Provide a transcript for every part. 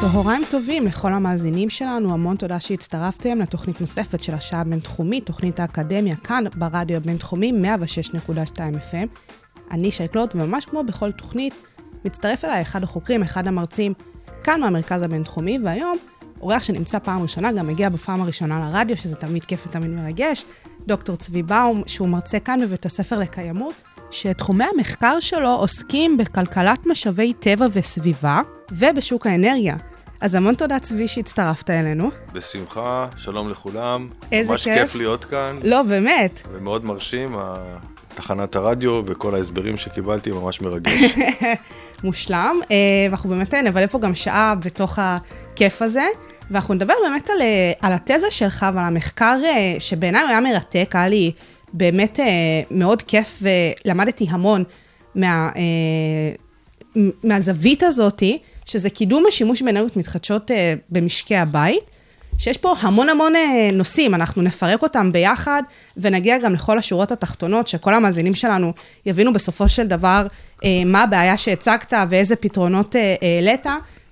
צהריים טובים לכל המאזינים שלנו, המון תודה שהצטרפתם לתוכנית נוספת של השעה הבינתחומית, תוכנית האקדמיה כאן ברדיו הבינתחומי 106.2 FM. אני שי קלוט, וממש כמו בכל תוכנית, מצטרף אליי אחד החוקרים, אחד המרצים, כאן מהמרכז הבינתחומי, והיום אורח שנמצא פעם ראשונה, גם מגיע בפעם הראשונה לרדיו, שזה תמיד כיף ותמיד מרגש, דוקטור צבי באום, שהוא מרצה כאן בבית הספר לקיימות, שתחומי המחקר שלו עוסקים בכלכלת משאבי טבע וסביבה ובשוק האנרגיה. אז המון תודה, צבי, שהצטרפת אלינו. בשמחה, שלום לכולם. איזה ממש כיף. כיף להיות כאן, לא, באמת. ומאוד מרשים, תחנת הרדיו וכל ההסברים שקיבלתי ממש מרגש. מושלם, אה, ואנחנו באמת נבלה פה גם שעה בתוך הכיף הזה, ואנחנו נדבר באמת על, אה, על התזה שלך ועל המחקר אה, שבעיניי היה מרתק, היה לי באמת אה, מאוד כיף ולמדתי המון מה, אה, מהזווית הזאתי, שזה קידום השימוש באנרגיות מתחדשות אה, במשקי הבית. שיש פה המון המון נושאים, אנחנו נפרק אותם ביחד ונגיע גם לכל השורות התחתונות, שכל המאזינים שלנו יבינו בסופו של דבר מה הבעיה שהצגת ואיזה פתרונות העלית,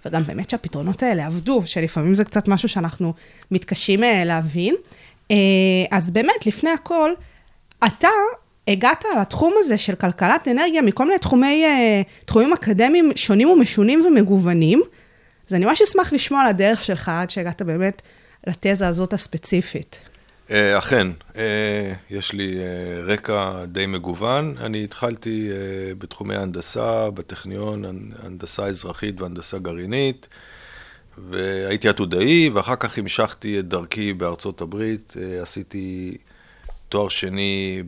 וגם באמת שהפתרונות האלה עבדו, שלפעמים זה קצת משהו שאנחנו מתקשים להבין. אז באמת, לפני הכל, אתה הגעת לתחום הזה של כלכלת אנרגיה מכל מיני תחומי, אה, תחומים אקדמיים שונים ומשונים ומגוונים. אז אני ממש אשמח לשמוע על הדרך שלך עד שהגעת באמת לתזה הזאת הספציפית. אה, אכן, אה, יש לי רקע די מגוון. אני התחלתי בתחומי הנדסה, בטכניון, הנ- הנדסה אזרחית והנדסה גרעינית, והייתי עתודאי, ואחר כך המשכתי את דרכי בארצות הברית. עשיתי תואר שני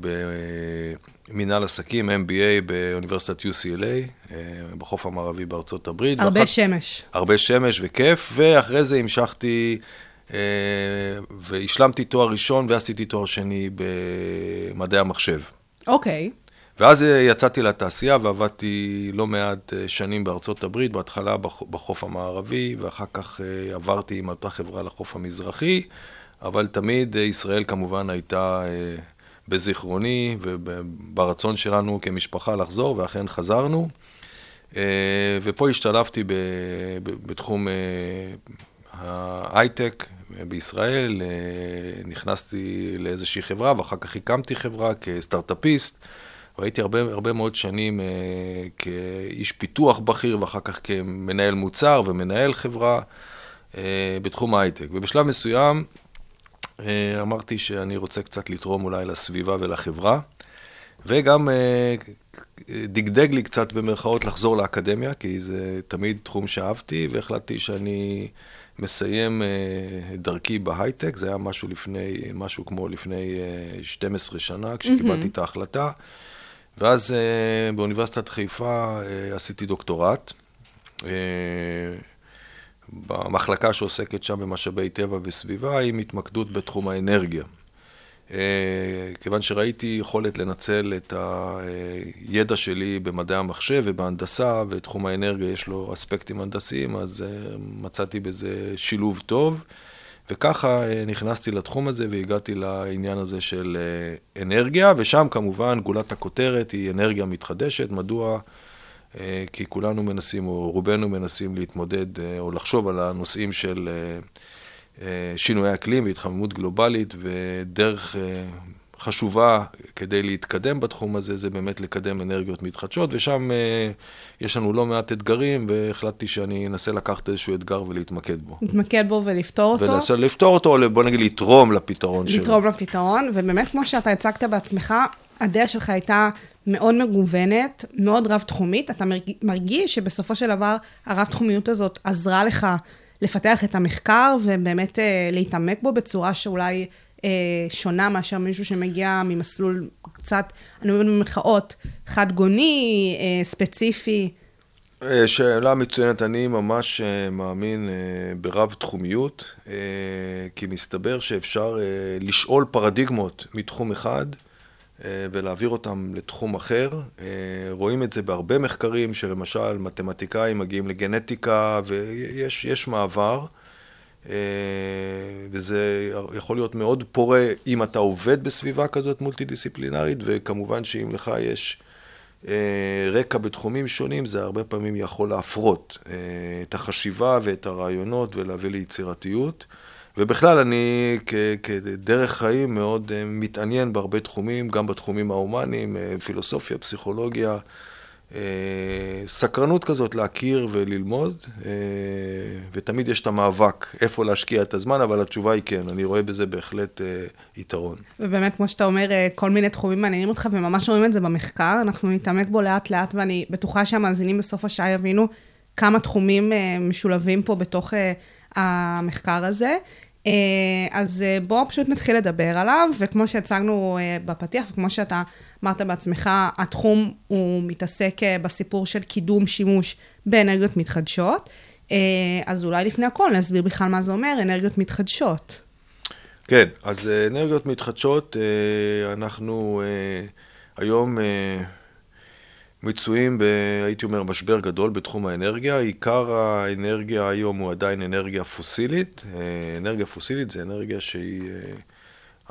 במנהל עסקים, MBA באוניברסיטת UCLA, אה, בחוף המערבי בארצות הברית. הרבה ואחר- שמש. הרבה שמש וכיף, ואחרי זה המשכתי אה, והשלמתי תואר ראשון ועשיתי תואר שני במדעי המחשב. אוקיי. ואז אה, יצאתי לתעשייה ועבדתי לא מעט שנים בארצות הברית, בהתחלה בח- בחוף המערבי, ואחר כך עברתי עם אותה חברה לחוף המזרחי, אבל תמיד אה, ישראל כמובן הייתה אה, בזיכרוני וברצון שלנו כמשפחה לחזור, ואכן חזרנו. אה, ופה השתלבתי בתחום ההייטק בישראל, נכנסתי לאיזושהי חברה ואחר כך הקמתי חברה כסטארט-אפיסט, והייתי הרבה, הרבה מאוד שנים אה, כאיש פיתוח בכיר ואחר כך כמנהל מוצר ומנהל חברה אה, בתחום ההייטק. ובשלב מסוים אמרתי שאני רוצה קצת לתרום אולי לסביבה ולחברה, וגם אה, דגדג לי קצת במרכאות לחזור לאקדמיה, כי זה תמיד תחום שאהבתי, והחלטתי שאני מסיים אה, את דרכי בהייטק, זה היה משהו לפני, משהו כמו לפני אה, 12 שנה, כשקיבלתי את ההחלטה. ואז אה, באוניברסיטת חיפה אה, עשיתי דוקטורט. במחלקה שעוסקת שם במשאבי טבע וסביבה, עם התמקדות בתחום האנרגיה. אה, כיוון שראיתי יכולת לנצל את הידע שלי במדעי המחשב ובהנדסה, ותחום האנרגיה יש לו אספקטים הנדסיים, אז אה, מצאתי בזה שילוב טוב. וככה אה, נכנסתי לתחום הזה והגעתי לעניין הזה של אנרגיה, ושם כמובן גולת הכותרת היא אנרגיה מתחדשת. מדוע? אה, כי כולנו מנסים, או רובנו מנסים להתמודד אה, או לחשוב על הנושאים של אה, שינויי אקלים והתחממות גלובלית, ודרך חשובה כדי להתקדם בתחום הזה, זה באמת לקדם אנרגיות מתחדשות, ושם יש לנו לא מעט אתגרים, והחלטתי שאני אנסה לקחת איזשהו אתגר ולהתמקד בו. להתמקד בו ולפתור אותו. ולנסות לפתור אותו, או בוא נגיד לתרום לפתרון שלו. לתרום לפתרון, ובאמת, כמו שאתה הצגת בעצמך, הדרך שלך הייתה מאוד מגוונת, מאוד רב-תחומית. אתה מרג- מרגיש שבסופו של דבר הרב-תחומיות הזאת עזרה לך לפתח את המחקר ובאמת אה, להתעמק בו בצורה שאולי אה, שונה מאשר מישהו שמגיע ממסלול קצת, אני אומרת במרכאות, חד-גוני, אה, ספציפי. אה, שאלה מצוינת, אני ממש אה, מאמין אה, ברב-תחומיות, כי מסתבר שאפשר לשאול פרדיגמות מתחום אחד ולהעביר אותם לתחום אחר. רואים את זה בהרבה מחקרים, שלמשל מתמטיקאים מגיעים לגנטיקה ויש מעבר. וזה יכול להיות מאוד פורה אם אתה עובד בסביבה כזאת מולטי דיסציפלינרית, וכמובן שאם לך יש אה, רקע בתחומים שונים, זה הרבה פעמים יכול להפרות אה, את החשיבה ואת הרעיונות ולהביא ליצירתיות. ובכלל, אני כדרך חיים מאוד אה, מתעניין בהרבה תחומים, גם בתחומים ההומניים, פילוסופיה, פסיכולוגיה. אה, סקרנות כזאת להכיר וללמוד, אה, ותמיד יש את המאבק איפה להשקיע את הזמן, אבל התשובה היא כן, אני רואה בזה בהחלט אה, יתרון. ובאמת, כמו שאתה אומר, כל מיני תחומים מעניינים אותך, וממש רואים את זה במחקר, אנחנו נתעמק בו לאט-לאט, ואני בטוחה שהמאזינים בסוף השעה יבינו כמה תחומים משולבים פה בתוך המחקר הזה. אז בואו פשוט נתחיל לדבר עליו, וכמו שהצגנו בפתיח, וכמו שאתה אמרת בעצמך, התחום הוא מתעסק אה, בסיפור של קידום שימוש באנרגיות מתחדשות. אה, אז אולי לפני הכל נסביר בכלל מה זה אומר אנרגיות מתחדשות. כן, אז אה, אנרגיות מתחדשות, אנחנו היום מצויים, ב, הייתי אומר, משבר גדול בתחום האנרגיה. עיקר האנרגיה היום הוא עדיין אנרגיה פוסילית. אנרגיה פוסילית זה אנרגיה שהיא...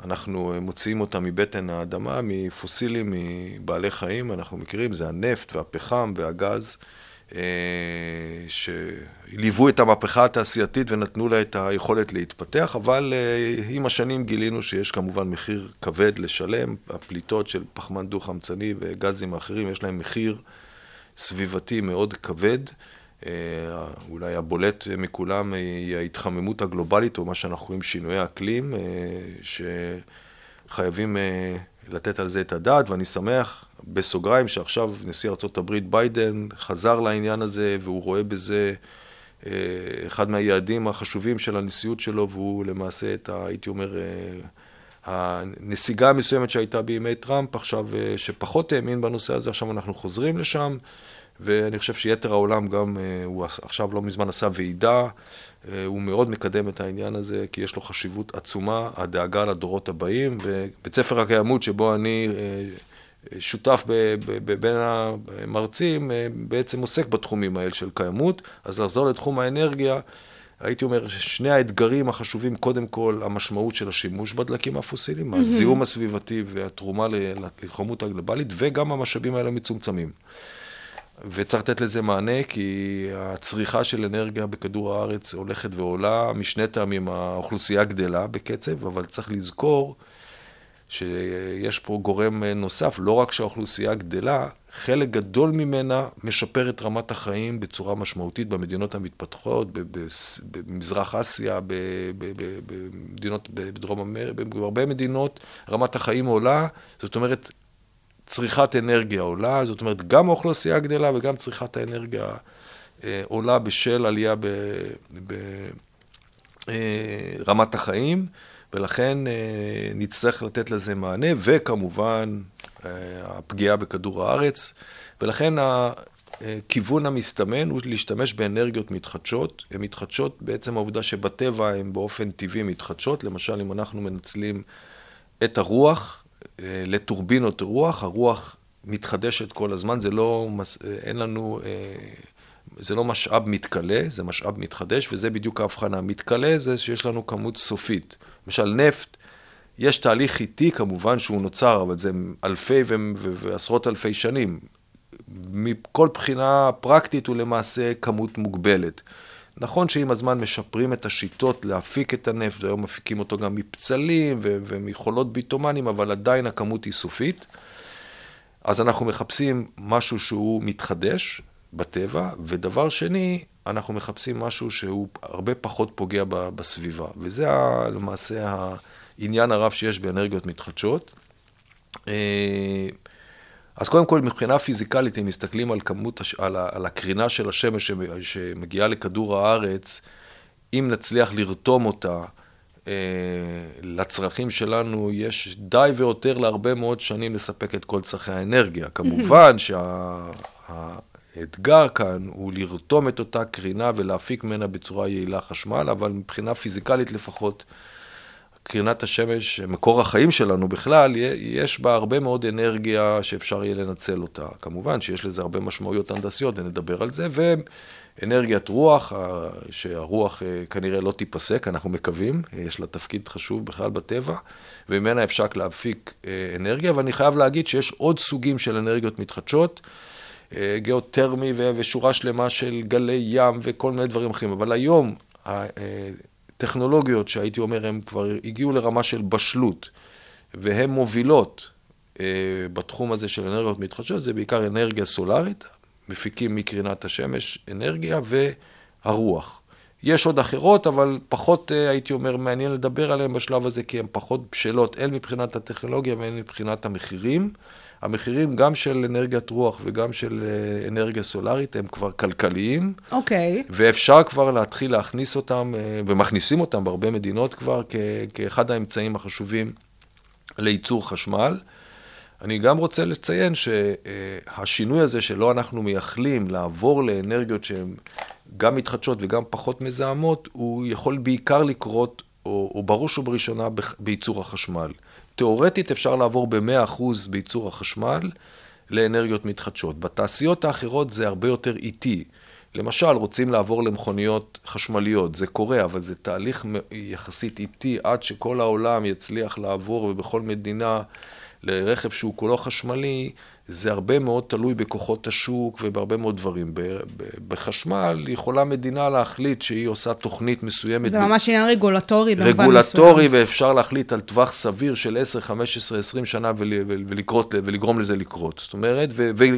אנחנו אה, מוציאים אותה מבטן האדמה, מפוסילים, מבעלי חיים, אנחנו מכירים, זה הנפט והפחם והגז, אה, שליוו את המהפכה התעשייתית ונתנו לה את היכולת להתפתח, אבל אה, עם השנים גילינו שיש כמובן מחיר כבד לשלם, הפליטות של פחמן דו-חמצני וגזים אחרים, יש להם מחיר סביבתי מאוד כבד. אה, אולי הבולט מכולם היא ההתחממות הגלובלית, או מה שאנחנו קוראים שינויי אקלים, אה, שחייבים אה, לתת על זה את הדעת, ואני שמח, בסוגריים, שעכשיו נשיא ארה"ב ביידן חזר לעניין הזה, והוא רואה בזה אחד מהיעדים החשובים של הנשיאות שלו, והוא למעשה את ה... הייתי אומר... הנסיגה המסוימת שהייתה בימי טראמפ, עכשיו, שפחות האמין בנושא הזה, עכשיו אנחנו חוזרים לשם. ואני חושב שיתר העולם גם, אה, הוא עכשיו לא מזמן עשה ועידה, אה, הוא מאוד מקדם את העניין הזה, כי יש לו חשיבות עצומה, הדאגה לדורות הבאים. בבית ספר הקיימות, שבו אני אה, שותף בין המרצים, בעצם עוסק בתחומים האלה של קיימות. אז לחזור לתחום האנרגיה, הייתי אומר ששני האתגרים החשובים, קודם כל, המשמעות של השימוש בדלקים הפוסיליים, mm-hmm. הזיהום הסביבתי והתרומה להתחממות הגלובלית, וגם המשאבים האלה מצומצמים. וצריך לתת לזה מענה, כי הצריכה של אנרגיה בכדור הארץ הולכת ועולה, משני טעמים האוכלוסייה גדלה בקצב, אבל צריך לזכור שיש פה גורם נוסף, לא רק שהאוכלוסייה גדלה, חלק גדול ממנה משפר את רמת החיים בצורה משמעותית במדינות המתפתחות, במזרח אסיה, במדינות בדרום אמריקה, בהרבה מדינות רמת החיים עולה, זאת אומרת, צריכת אנרגיה עולה, זאת אומרת, גם האוכלוסייה גדלה וגם צריכת האנרגיה אה, עולה בשל עלייה ברמת אה, החיים, ולכן אה, נצטרך לתת לזה מענה, וכמובן הפגיעה בכדור הארץ, ולכן הכיוון המסתמן הוא להשתמש באנרגיות מתחדשות. הן מתחדשות בעצם העובדה שבטבע הן באופן טבעי מתחדשות, למשל אם אנחנו מנצלים את הרוח, אה, לטורבינות רוח, הרוח מתחדשת כל הזמן, זה לא, אין לנו, אה, זה לא משאב מתכלה, זה משאב מתחדש, וזה בדיוק ההבחנה. מתכלה זה שיש לנו כמות סופית. למשל נפט, יש תהליך איטי כמובן שהוא נוצר, אבל זה אלפי ועשרות אלפי שנים. מכל בחינה פרקטית הוא למעשה כמות מוגבלת. נכון שעם הזמן משפרים את השיטות להפיק את הנפט, והיום מפיקים אותו גם מפצלים ומחולות ביטומנים, אבל עדיין הכמות היא סופית. אז אנחנו מחפשים משהו שהוא מתחדש בטבע, ודבר שני, אנחנו מחפשים משהו שהוא הרבה פחות פוגע בסביבה. וזה למעשה העניין הרב שיש באנרגיות מתחדשות. אה, אז קודם כל, מבחינה פיזיקלית, אם מסתכלים על כמות, על, על הקרינה של השמש שמגיעה לכדור הארץ, אם נצליח לרתום אותה אה, לצרכים שלנו, יש די ויותר להרבה מאוד שנים לספק את כל צרכי האנרגיה. כמובן שהאנרגיה האתגר כאן הוא לרתום את אותה קרינה ולהפיק ממנה בצורה יעילה חשמל, אבל מבחינה פיזיקלית לפחות, קרינת השמש, מקור החיים שלנו בכלל, יש בה הרבה מאוד אנרגיה שאפשר יהיה לנצל אותה. כמובן שיש לזה הרבה משמעויות הנדסיות, ונדבר על זה, ואנרגיית רוח, שהרוח אה, כנראה לא תיפסק, אנחנו מקווים, יש לה תפקיד חשוב בכלל בטבע, וממנה אפשר להפיק אה, אנרגיה, ואני חייב להגיד שיש עוד סוגים של אנרגיות מתחדשות. אה, גיאותרמי ושורה שלמה של גלי ים וכל מיני דברים אחרים. אבל היום הטכנולוגיות שהייתי אומר, הן כבר הגיעו לרמה של בשלות, והן מובילות אה, בתחום הזה של אנרגיות מתחדשות, זה בעיקר אנרגיה סולארית, מפיקים מקרינת השמש אנרגיה והרוח. יש עוד אחרות, אבל פחות, אה, הייתי אומר, מעניין לדבר עליהן בשלב הזה, כי הן פחות בשלות, הן מבחינת הטכנולוגיה והן מבחינת המחירים. המחירים גם של אנרגיית רוח וגם של אה, אנרגיה סולארית הם כבר כלכליים. אוקיי. Okay. ואפשר כבר להתחיל להכניס אותם, אה, ומכניסים אותם בהרבה מדינות כבר, כ- כאחד האמצעים החשובים לייצור חשמל. אני גם רוצה לציין שהשינוי הזה שלא אנחנו מייחלים לעבור לאנרגיות שהן גם מתחדשות וגם פחות מזהמות, הוא יכול בעיקר לקרות, או, או בראש ובראשונה, בייצור החשמל. תאורטית אפשר לעבור ב-100% בייצור החשמל לאנרגיות מתחדשות. בתעשיות האחרות זה הרבה יותר איטי. למשל, רוצים לעבור למכוניות חשמליות, זה קורה, אבל זה תהליך יחסית איטי עד שכל העולם יצליח לעבור ובכל מדינה לרכב שהוא כולו חשמלי, זה הרבה מאוד תלוי בכוחות השוק ובהרבה מאוד דברים. בחשמל יכולה מדינה להחליט שהיא עושה תוכנית מסוימת. זה ממש עניין רגולטורי במובן מסוים. רגולטורי, ואפשר להחליט על טווח סביר של 10, 15, 20 שנה ולקרות, ולגרום לזה לקרות. זאת אומרת,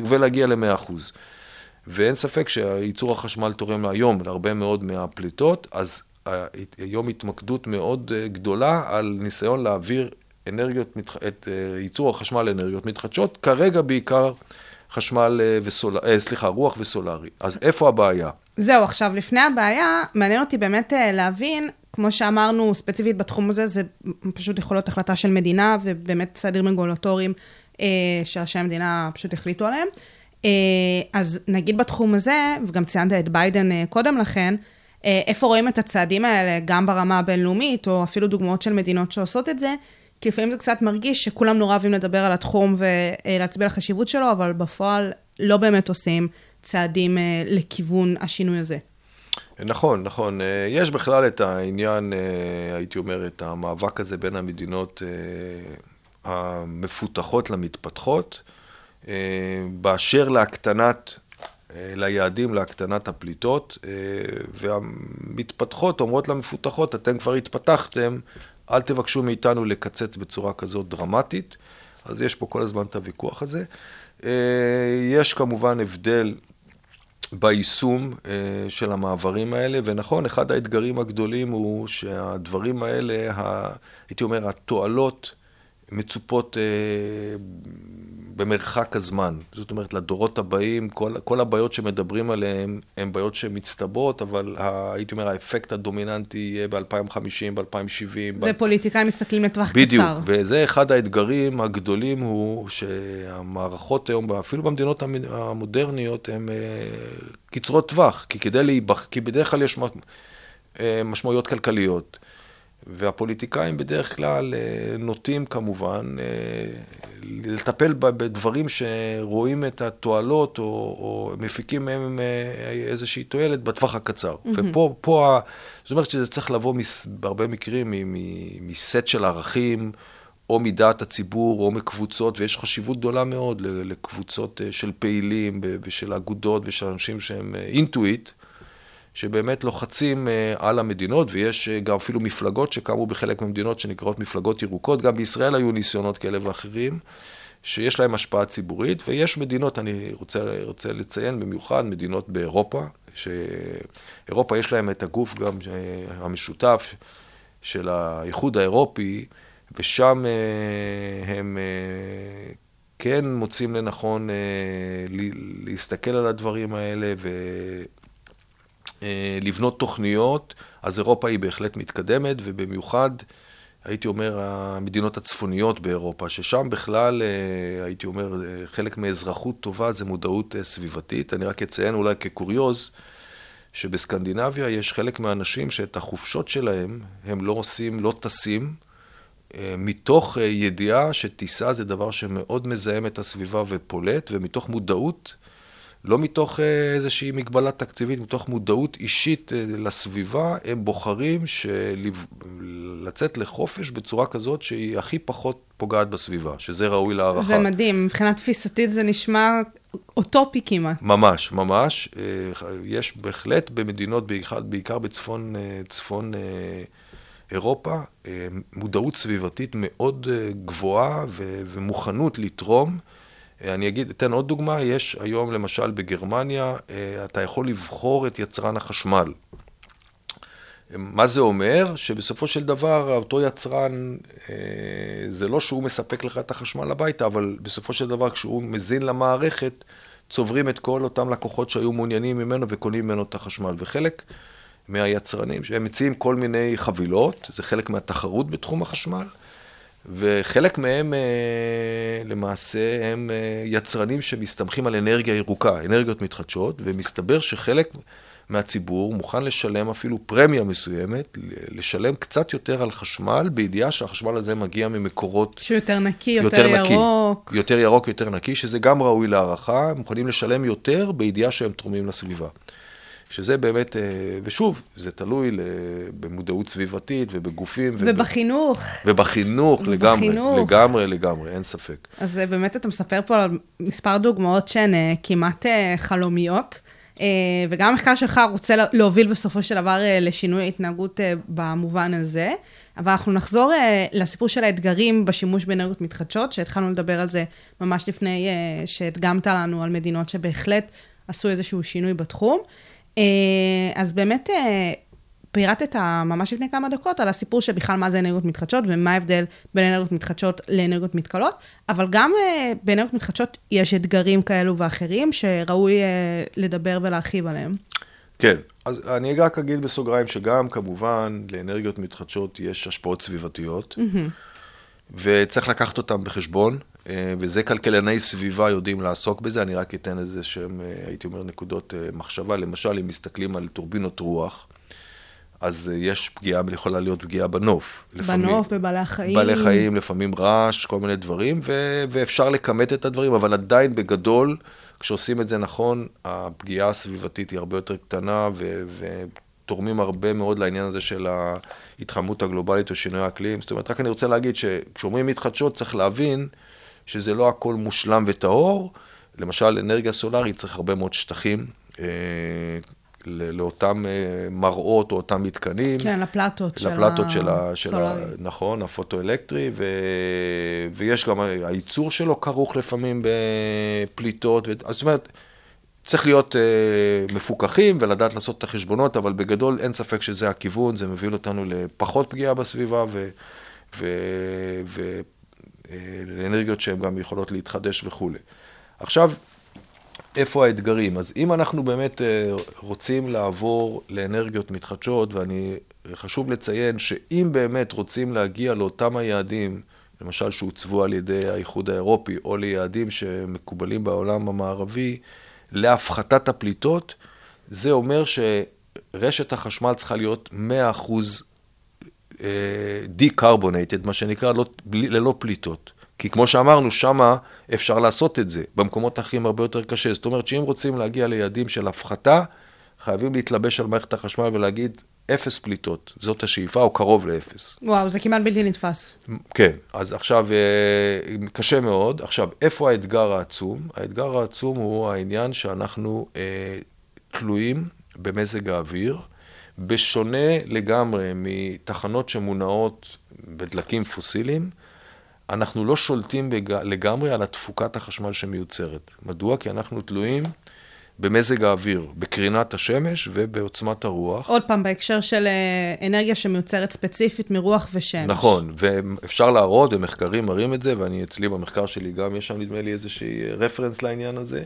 ולהגיע ל-100%. ואין ספק שייצור החשמל תורם היום להרבה מאוד מהפליטות, אז היום התמקדות מאוד אה, גדולה על ניסיון להעביר אנרגיות, את אה, ייצור החשמל לאנרגיות מתחדשות, כרגע בעיקר חשמל אה, וסולארי, אה, סליחה, רוח וסולארי. אז איפה הבעיה? זהו, עכשיו, לפני הבעיה, מעניין אותי באמת להבין, כמו שאמרנו, ספציפית בתחום הזה, זה פשוט יכול להיות החלטה של מדינה, ובאמת צעדים רגולטוריים אה, שראשי המדינה פשוט החליטו עליהם. אה, אז נגיד בתחום הזה, וגם ציינת את ביידן אה, קודם לכן, איפה רואים את הצעדים האלה, גם ברמה הבינלאומית, או אפילו דוגמאות של מדינות שעושות את זה, כי לפעמים זה קצת מרגיש שכולם נורא אוהבים לדבר על התחום ולהצביע על החשיבות שלו, אבל בפועל לא באמת עושים צעדים אה, לכיוון השינוי הזה. נכון, נכון. אה, יש בכלל את העניין, אה, הייתי אומר, את המאבק הזה בין המדינות המפותחות למתפתחות, באשר להקטנת, ליעדים, להקטנת הפליטות, והמתפתחות אומרות למפותחות, אתם כבר התפתחתם, אל תבקשו מאיתנו לקצץ בצורה כזאת דרמטית, אז יש פה כל הזמן את הוויכוח הזה. אה, יש כמובן הבדל ביישום אה, של המעברים האלה, ונכון, אחד האתגרים הגדולים הוא שהדברים האלה, הייתי אומר, התועלות מצופות אה, במרחק הזמן. זאת אומרת, לדורות הבאים, כל, כל הבעיות שמדברים עליהן הן בעיות שמצטברות, אבל ה, הייתי אומר, האפקט הדומיננטי יהיה ב-2050, ב-2070. ופוליטיקאים ב... מסתכלים לטווח קצר. בדיוק, וזה אחד האתגרים הגדולים, הוא שהמערכות היום, אפילו במדינות המודרניות, הן אה, קצרות טווח, כי כדי להיבח... כי בדרך כלל יש אה, משמעויות כלכליות. והפוליטיקאים בדרך כלל אה, נוטים כמובן אה, לטפל בדברים שרואים את התועלות או, או מפיקים מהם אה, איזושהי תועלת בטווח הקצר. Mm-hmm. ופה, פה, זאת אומרת שזה צריך לבוא מס, בהרבה מקרים מסט של ערכים. או מדעת הציבור, או מקבוצות, ויש חשיבות גדולה מאוד לקבוצות של פעילים ושל אגודות ושל אנשים שהם אינטואיט, שבאמת לוחצים אה, על המדינות, ויש אה, גם אפילו מפלגות שקמו בחלק מהמדינות שנקראות מפלגות ירוקות. גם בישראל היו ניסיונות כאלה ואחרים, שיש להם השפעה ציבורית, ויש מדינות, אני רוצה, רוצה לציין במיוחד, מדינות באירופה, שאירופה יש להם את הגוף גם אה, המשותף של האיחוד האירופי, ושם הם כן מוצאים לנכון להסתכל על הדברים האלה אה, לבנות תוכניות, אז אירופה היא בהחלט מתקדמת, ובמיוחד הייתי אומר, המדינות הצפוניות באירופה, ששם בכלל, אה, הייתי אומר, אה, חלק מאזרחות טובה זה מודעות אה, סביבתית. אני רק אציין אולי כקוריוז, שבסקנדינביה יש חלק מהאנשים שאת החופשות שלהם הם לא עושים, לא טסים, מתוך ידיעה שטיסה זה דבר שמאוד מזהם את הסביבה ופולט, ומתוך מודעות לא מתוך אה, איזושהי מגבלה תקציבית, מתוך מודעות אישית אה, לסביבה, הם בוחרים שלב... לצאת לחופש בצורה כזאת שהיא הכי פחות פוגעת בסביבה, שזה ראוי להערכה. זה מדהים, מבחינה תפיסתית זה נשמע אוטופי כמעט. ממש, ממש. אה, יש בהחלט במדינות, בעיקר, בעיקר בצפון צפון אירופה, מודעות סביבתית מאוד גבוהה ומוכנות לתרום. אני אגיד, אתן עוד דוגמה, יש היום למשל בגרמניה, אה, אתה יכול לבחור את יצרן החשמל. מה זה אומר? שבסופו של דבר אותו יצרן, אה, זה לא שהוא מספק לך את החשמל הביתה, אבל בסופו של דבר כשהוא מזין למערכת, צוברים את כל אותם לקוחות שהיו מעוניינים ממנו וקונים ממנו את החשמל. וחלק מהיצרנים, שהם מציעים כל מיני חבילות, זה חלק מהתחרות בתחום החשמל. וחלק מהם אה, למעשה הם אה, יצרנים שמסתמכים על אנרגיה ירוקה, אנרגיות מתחדשות, ומסתבר שחלק מהציבור מוכן לשלם אפילו פרמיה מסוימת, לשלם קצת יותר על חשמל, בידיעה שהחשמל הזה מגיע ממקורות... שהוא יותר נקי, יותר, יותר ירוק. נקי, יותר ירוק, יותר נקי, שזה גם ראוי להערכה, מוכנים לשלם יותר בידיעה שהם תורמים לסביבה. שזה באמת, אה, ושוב, זה תלוי במודעות סביבתית ובגופים. ובחינוך. ובחינוך, לגמרי, לגמרי, לגמרי, אין ספק. אז אה, באמת אתה מספר פה על מספר דוגמאות שהן אה, כמעט חלומיות. וגם המחקר שלך רוצה להוביל בסופו של דבר לשינוי ההתנהגות במובן הזה. אבל אנחנו נחזור לסיפור של האתגרים בשימוש באנרגיות מתחדשות, שהתחלנו לדבר על זה ממש לפני שהדגמת לנו על מדינות שבהחלט עשו איזשהו שינוי בתחום. אה, אז באמת אה, פירטת ממש לפני כמה דקות על הסיפור שבכלל מה זה אנרגיות מתחדשות ומה ההבדל בין אנרגיות מתחדשות לאנרגיות מתכלות, אבל גם אה, באנרגיות מתחדשות יש אתגרים כאלו ואחרים שראוי לדבר ולהרחיב עליהם. כן, אז אני רק אגיד בסוגריים שגם כמובן לאנרגיות מתחדשות יש השפעות סביבתיות, mm-hmm. וצריך לקחת אותן בחשבון. אה, וזה כלכלני סביבה יודעים לעסוק בזה, אני רק אתן איזה שהם, אה, הייתי אומר, נקודות אה, מחשבה. למשל, אם מסתכלים על טורבינות רוח, אז יש פגיעה, יכולה להיות פגיעה בנוף. בנוף, בבעלי החיים. בעלי חיים, לפעמים רעש, כל מיני דברים, ו- ואפשר לכמת את הדברים, אבל עדיין בגדול, כשעושים את זה נכון, הפגיעה הסביבתית היא הרבה יותר קטנה, ו- ותורמים הרבה מאוד לעניין הזה של ההתחממות הגלובלית או שינוי האקלים. זאת אומרת, רק אני רוצה להגיד שכשאומרים מתחדשות, צריך להבין שזה לא הכל מושלם וטהור. למשל, אנרגיה סולארית צריך הרבה מאוד שטחים. אה, לאותם אה, מראות או אותם מתקנים. כן, לפלטות של לפלטות של ה... של ה... נכון, הפוטואלקטרי, ו... ויש גם, הייצור שלו כרוך לפעמים בפליטות. ו... זאת אומרת, צריך להיות uh, מפוקחים ולדעת לעשות את החשבונות, אבל בגדול אין ספק שזה הכיוון, זה מביא אותנו לפחות פגיעה בסביבה ו... ו... ו... אה, לאנרגיות שהן גם יכולות להתחדש וכולי. עכשיו, איפה האתגרים? אז אם אנחנו באמת אה, רוצים לעבור לאנרגיות מתחדשות, ואני, חשוב לציין שאם באמת רוצים להגיע לאותם היעדים, למשל שהוצבו על ידי האיחוד האירופי, או ליעדים שמקובלים בעולם המערבי, להפחתת הפליטות, זה אומר שרשת החשמל צריכה להיות 100% דיקרבונטד, מה שנקרא, לא, בלי, ללא פליטות. כי כמו שאמרנו, שמה אפשר לעשות את זה, במקומות אחרים הרבה יותר קשה. זאת אומרת שאם רוצים להגיע ליעדים של הפחתה, חייבים להתלבש על מערכת החשמל ולהגיד, אפס פליטות, זאת השאיפה, או קרוב לאפס. וואו, זה כמעט בלתי נתפס. כן, אז עכשיו, אה, קשה מאוד. עכשיו, איפה האתגר העצום? האתגר העצום הוא העניין שאנחנו אה, תלויים במזג האוויר. בשונה לגמרי מתחנות שמונעות בדלקים פוסיליים, אנחנו לא שולטים בג... לגמרי על התפוקת החשמל שמיוצרת. מדוע? כי אנחנו תלויים במזג האוויר, בקרינת השמש ובעוצמת הרוח. עוד פעם, בהקשר של אה, אנרגיה שמיוצרת ספציפית מרוח ושמש. נכון, ואפשר להראות, ומחקרים מראים את זה, ואני אצלי במחקר שלי גם, יש שם נדמה לי איזושהי רפרנס לעניין הזה.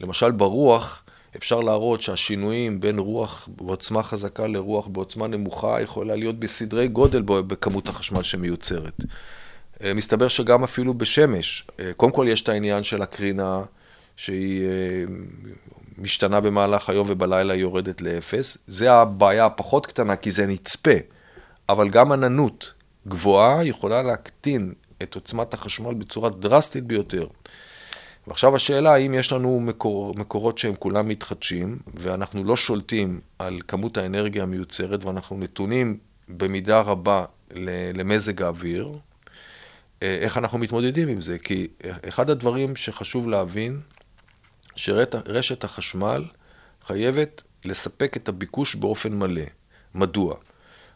למשל ברוח, אפשר להראות שהשינויים בין רוח בעוצמה חזקה לרוח בעוצמה נמוכה יכולה להיות בסדרי גודל בכמות החשמל שמיוצרת. אה, מסתבר שגם אפילו בשמש, אה, קודם כל יש את העניין של הקרינה שהיא אה, משתנה במהלך היום ובלילה היא יורדת לאפס. זה הבעיה הפחות קטנה כי זה נצפה, אבל גם עננות גבוהה יכולה להקטין את עוצמת החשמל בצורה דרסטית ביותר. ועכשיו השאלה, האם יש לנו מקור, מקורות שהם כולם מתחדשים, ואנחנו לא שולטים על כמות האנרגיה המיוצרת, ואנחנו נתונים במידה רבה למזג האוויר, אה, איך אנחנו מתמודדים עם זה? כי אחד הדברים שחשוב להבין, שרשת החשמל חייבת לספק את הביקוש באופן מלא. מדוע?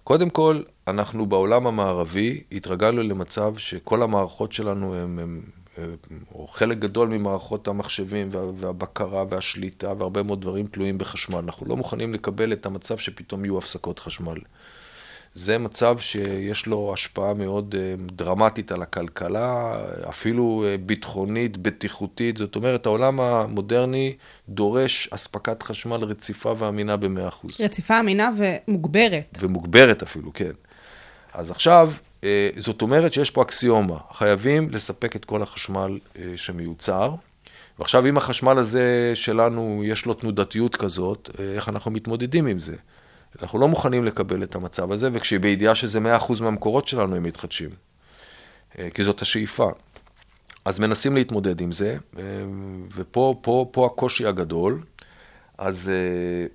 קודם כל, אנחנו בעולם המערבי התרגלנו למצב שכל המערכות שלנו הם או חלק גדול ממערכות המחשבים והבקרה והשליטה והרבה מאוד דברים תלויים בחשמל. אנחנו לא מוכנים לקבל את המצב שפתאום יהיו הפסקות חשמל. זה מצב שיש לו השפעה מאוד אה, דרמטית על הכלכלה, אפילו אה, ביטחונית, בטיחותית. זאת אומרת, העולם המודרני דורש אספקת חשמל רציפה ואמינה ב-100%. רציפה, אמינה ומוגברת. ומוגברת אפילו, כן. אז עכשיו, אה, זאת אומרת שיש פה אקסיומה, חייבים לספק את כל החשמל שמיוצר. ועכשיו, אם החשמל הזה שלנו, יש לו תנודתיות כזאת, איך אנחנו מתמודדים עם זה? אנחנו לא מוכנים לקבל את המצב הזה, וכשבידיעה שזה 100% מהמקורות שלנו הם מתחדשים. אה, כי זאת השאיפה. אז מנסים להתמודד עם זה, אה, ופה פה, פה הקושי הגדול. אז אה,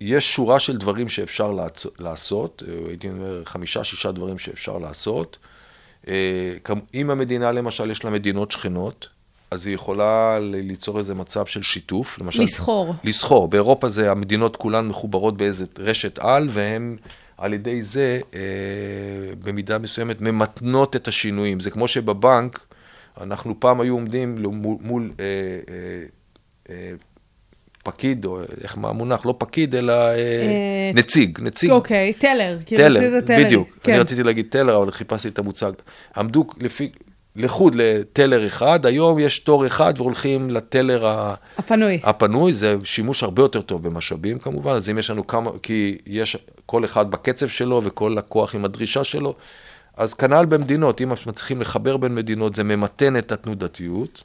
יש שורה של דברים שאפשר לעשות, הייתי אומר חמישה, שישה דברים שאפשר לעשות. אם המדינה למשל יש לה מדינות שכנות, אז היא יכולה ליצור איזה מצב של שיתוף. למשל, לסחור. לסחור. באירופה זה, המדינות כולן מחוברות באיזה רשת על, והן על ידי זה, אה, במידה מסוימת, ממתנות את השינויים. זה כמו שבבנק, אנחנו פעם היו עומדים מול, מול אה, אה, אה, פקיד, או איך מה המונח? לא פקיד, אלא אה, אה, נציג, נציג. אוקיי, טלר. טלר, בדיוק. כן. אני רציתי להגיד טלר, אבל חיפשתי את המוצג. עמדו לפי, לחוד לטלר אחד, היום יש תור אחד והולכים לטלר הפנוי. הפנוי, זה שימוש הרבה יותר טוב במשאבים כמובן, אז אם יש לנו כמה, כי יש כל אחד בקצב שלו וכל לקוח עם הדרישה שלו, אז כנ"ל במדינות, אם מצליחים לחבר בין מדינות, זה ממתן את התנודתיות,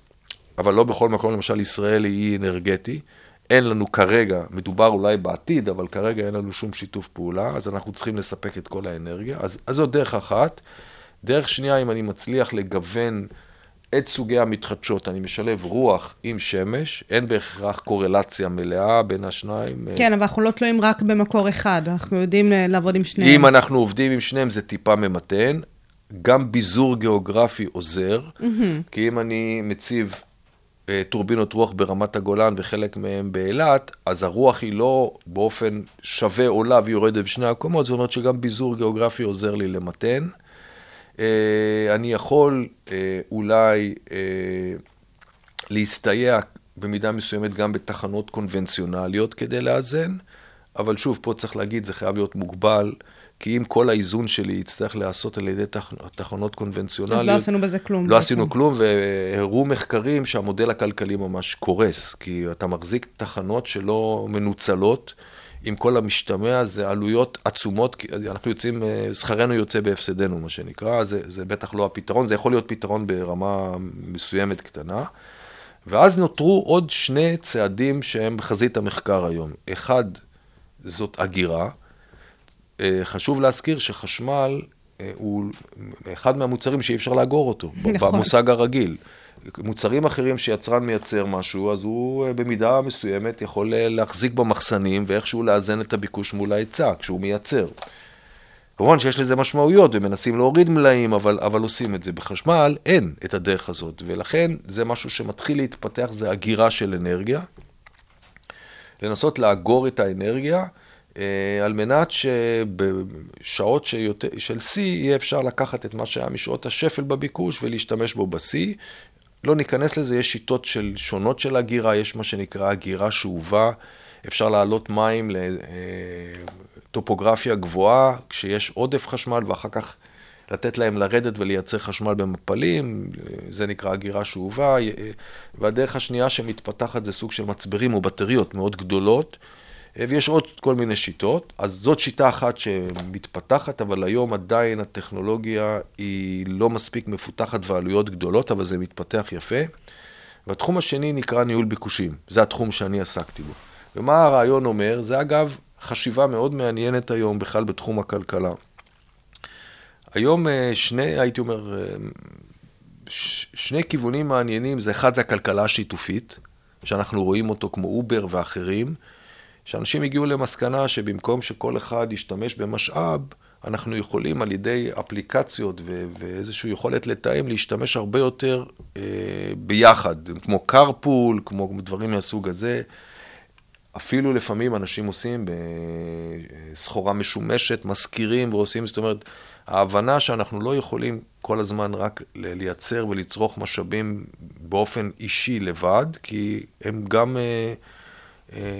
אבל לא בכל מקום, למשל ישראל היא אנרגטי, אין לנו כרגע, מדובר אולי בעתיד, אבל כרגע אין לנו שום שיתוף פעולה, אז אנחנו צריכים לספק את כל האנרגיה, אז, אז זאת דרך אחת. דרך שנייה, אם אני מצליח לגוון את סוגי המתחדשות, אני משלב רוח עם שמש, אין בהכרח קורלציה מלאה בין השניים. כן, אבל אנחנו לא תלויים רק במקור אחד, אנחנו יודעים אה, לעבוד עם שניהם. אם אנחנו עובדים עם שניהם זה טיפה ממתן. גם ביזור גיאוגרפי עוזר, mm-hmm. כי אם אני מציב טורבינות רוח ברמת הגולן וחלק מהם באילת, אז הרוח היא לא באופן שווה עולה ויורדת בשני הקומות, זאת אומרת שגם ביזור גיאוגרפי עוזר לי למתן. אה, אני יכול אה, אולי אה, להסתייע במידה מסוימת גם בתחנות קונבנציונליות כדי לאזן, אבל שוב, פה צריך להגיד, זה חייב להיות מוגבל, כי אם כל האיזון שלי יצטרך להיעשות על ידי תח... תחנות קונבנציונליות... אז לא עשינו בזה כלום. לא בעצם. עשינו כלום, והראו מחקרים שהמודל הכלכלי ממש קורס, כי אתה מחזיק תחנות שלא מנוצלות. עם כל המשתמע, זה עלויות עצומות, כי אנחנו יוצאים, אה, שכרנו יוצא בהפסדנו, מה שנקרא, זה, זה בטח לא הפתרון, זה יכול להיות פתרון ברמה מסוימת קטנה. ואז נותרו עוד שני צעדים שהם בחזית המחקר היום. אחד, זאת אגירה. אה, חשוב להזכיר שחשמל אה, הוא אחד מהמוצרים שאי אפשר לאגור אותו, נכון. במושג הרגיל. מוצרים אחרים שיצרן מייצר משהו, אז הוא אה, במידה מסוימת יכול אה, להחזיק במחסנים ואיכשהו לאזן את הביקוש מול ההיצע כשהוא מייצר. כמובן שיש לזה משמעויות ומנסים להוריד מלאים, אבל, אבל עושים את זה. בחשמל אין את הדרך הזאת, ולכן זה משהו שמתחיל להתפתח, זה הגירה של אנרגיה. לנסות לאגור את האנרגיה, אה, על מנת שבשעות שיותר, של שיא יהיה אפשר לקחת את מה שהיה משעות השפל בביקוש ולהשתמש בו בשיא, לא ניכנס לזה, יש שיטות של, שונות של הגירה, יש מה שנקרא הגירה שאובה, אפשר להעלות מים לטופוגרפיה גבוהה, כשיש עודף חשמל, ואחר כך לתת להם לרדת ולייצר חשמל במפלים, זה נקרא אגירה שאובה, והדרך השנייה שמתפתחת זה סוג של מצברים או בטריות מאוד גדולות, ויש עוד כל מיני שיטות. אז זאת שיטה אחת שמתפתחת, אבל היום עדיין הטכנולוגיה היא לא מספיק מפותחת ועלויות גדולות, אבל זה מתפתח יפה. והתחום השני נקרא ניהול ביקושים, זה התחום שאני עסקתי בו. ומה הרעיון אומר? זה אגב חשיבה מאוד מעניינת היום בכלל בתחום הכלכלה. היום אה, שני, הייתי אומר, אה, שני כיוונים מעניינים, זה אחד זה הכלכלה השיתופית, שאנחנו רואים אותו כמו אובר ואחרים, שאנשים הגיעו למסקנה שבמקום שכל אחד ישתמש במשאב, אנחנו יכולים על ידי אפליקציות ו- ואיזושהי יכולת לתאם, להשתמש הרבה יותר אה, ביחד, כמו carpool, כמו דברים מהסוג הזה. אפילו לפעמים אנשים עושים בסחורה משומשת, מזכירים ועושים, זאת אומרת, ההבנה שאנחנו לא יכולים כל הזמן רק לייצר ולצרוך משאבים באופן אישי לבד, כי הם גם, אה,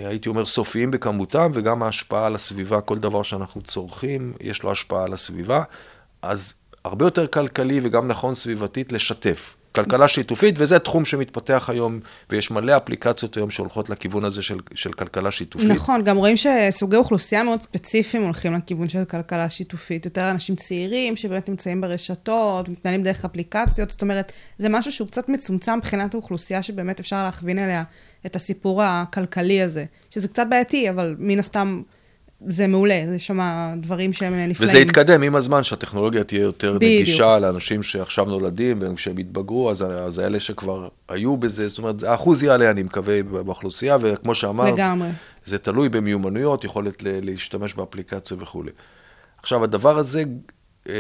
הייתי אומר, סופיים בכמותם, וגם ההשפעה על הסביבה, כל דבר שאנחנו צורכים, יש לו השפעה על הסביבה. אז הרבה יותר כלכלי וגם נכון סביבתית לשתף. כלכלה שיתופית, וזה תחום שמתפתח היום, ויש מלא אפליקציות היום שהולכות לכיוון הזה של, של כלכלה שיתופית. נכון, גם רואים שסוגי אוכלוסייה מאוד ספציפיים הולכים לכיוון של כלכלה שיתופית. יותר אנשים צעירים שבאמת נמצאים ברשתות, מתנהלים דרך אפליקציות, זאת אומרת, זה משהו שהוא קצת מצומצם מבחינת האוכלוסייה שבאמת אפשר להכווין אליה את הסיפור הכלכלי הזה, שזה קצת בעייתי, אבל מן הסתם... זה מעולה, זה שם דברים שהם נפלאים. וזה יתקדם עם הזמן, שהטכנולוגיה תהיה יותר בדיוק. נגישה לאנשים שעכשיו נולדים, וכשהם יתבגרו, אז, אז אלה שכבר היו בזה, זאת אומרת, האחוז יעלה, אני מקווה, באוכלוסייה, וכמו שאמרת, לגמרי. זה תלוי במיומנויות, יכולת להשתמש באפליקציה וכולי. עכשיו, הדבר הזה אה,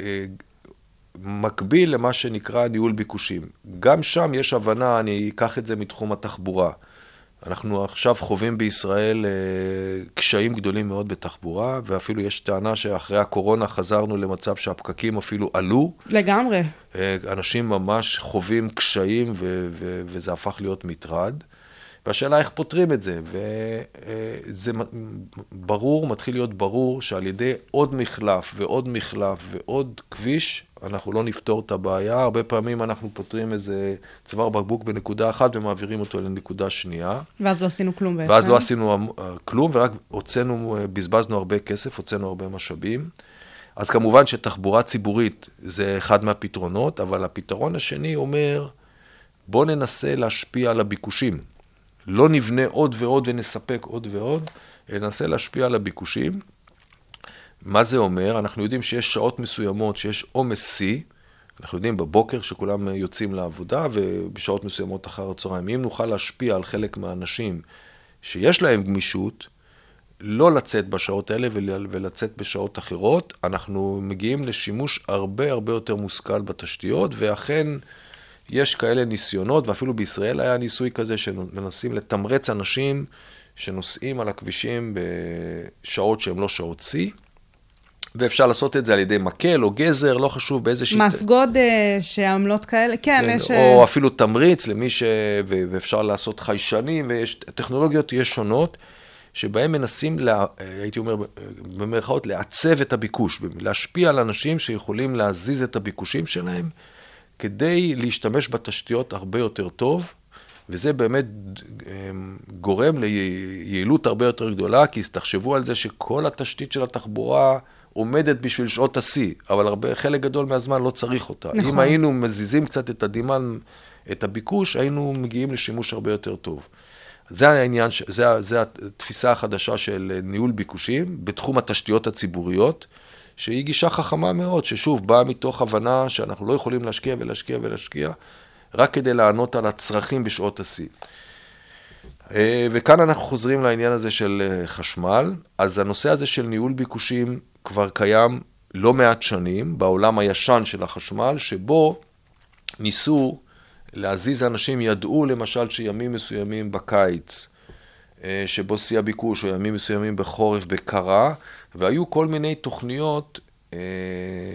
אה, מקביל למה שנקרא ניהול ביקושים. גם שם יש הבנה, אני אקח את זה מתחום התחבורה. אנחנו עכשיו חווים בישראל אה, קשיים גדולים מאוד בתחבורה, ואפילו יש טענה שאחרי הקורונה חזרנו למצב שהפקקים אפילו עלו. לגמרי. אה, אנשים ממש חווים קשיים, ו- ו- וזה הפך להיות מטרד. והשאלה איך פותרים את זה, וזה אה, ברור, מתחיל להיות ברור שעל ידי עוד מחלף ועוד מחלף ועוד כביש, אנחנו לא נפתור את הבעיה. הרבה פעמים אנחנו פותרים איזה צוואר בקבוק בנקודה אחת ומעבירים אותו לנקודה שנייה. ואז לא עשינו כלום בעצם. ואז לא עשינו כלום, ורק הוצאנו, בזבזנו הרבה כסף, הוצאנו הרבה משאבים. אז כמובן שתחבורה ציבורית זה אחד מהפתרונות, אבל הפתרון השני אומר, בואו ננסה להשפיע על הביקושים. לא נבנה עוד ועוד ונספק עוד ועוד, ננסה להשפיע על הביקושים. מה זה אומר? אנחנו יודעים שיש שעות מסוימות שיש עומס שיא, אנחנו יודעים בבוקר שכולם יוצאים לעבודה ובשעות מסוימות אחר הצהריים. אם נוכל להשפיע על חלק מהאנשים שיש להם גמישות, לא לצאת בשעות האלה ולצאת בשעות אחרות, אנחנו מגיעים לשימוש הרבה הרבה יותר מושכל בתשתיות, ואכן יש כאלה ניסיונות, ואפילו בישראל היה ניסוי כזה שמנסים לתמרץ אנשים שנוסעים על הכבישים בשעות שהן לא שעות שיא. ואפשר לעשות את זה על ידי מקל או גזר, לא חשוב באיזה שיטה. מס גודש, שעמלות כאלה, כן, כן יש... או אפילו תמריץ למי ש... ואפשר לעשות חיישנים, ויש... טכנולוגיות יש שונות, שבהן מנסים, לה... הייתי אומר, במרכאות, לעצב את הביקוש, להשפיע על אנשים שיכולים להזיז את הביקושים שלהם, כדי להשתמש בתשתיות הרבה יותר טוב. וזה באמת אמ, גורם ליעילות הרבה יותר גדולה, כי תחשבו על זה שכל התשתית של התחבורה עומדת בשביל שעות השיא, אבל הרבה, חלק גדול מהזמן לא צריך אותה. נכון. אם היינו מזיזים קצת את הדימן, את הביקוש, היינו מגיעים לשימוש הרבה יותר טוב. זה העניין, זה, זה התפיסה החדשה של ניהול ביקושים בתחום התשתיות הציבוריות, שהיא גישה חכמה מאוד, ששוב, באה מתוך הבנה שאנחנו לא יכולים להשקיע ולהשקיע ולהשקיע, רק כדי לענות על הצרכים בשעות השיא. אה, וכאן אנחנו חוזרים לעניין הזה של אה, חשמל. אז הנושא הזה של ניהול ביקושים כבר קיים לא מעט שנים בעולם הישן של החשמל, שבו ניסו להזיז אנשים, ידעו למשל שימים מסוימים בקיץ, אה, שבו שיא הביקוש, או ימים מסוימים בחורף, בקרה, והיו כל מיני תוכניות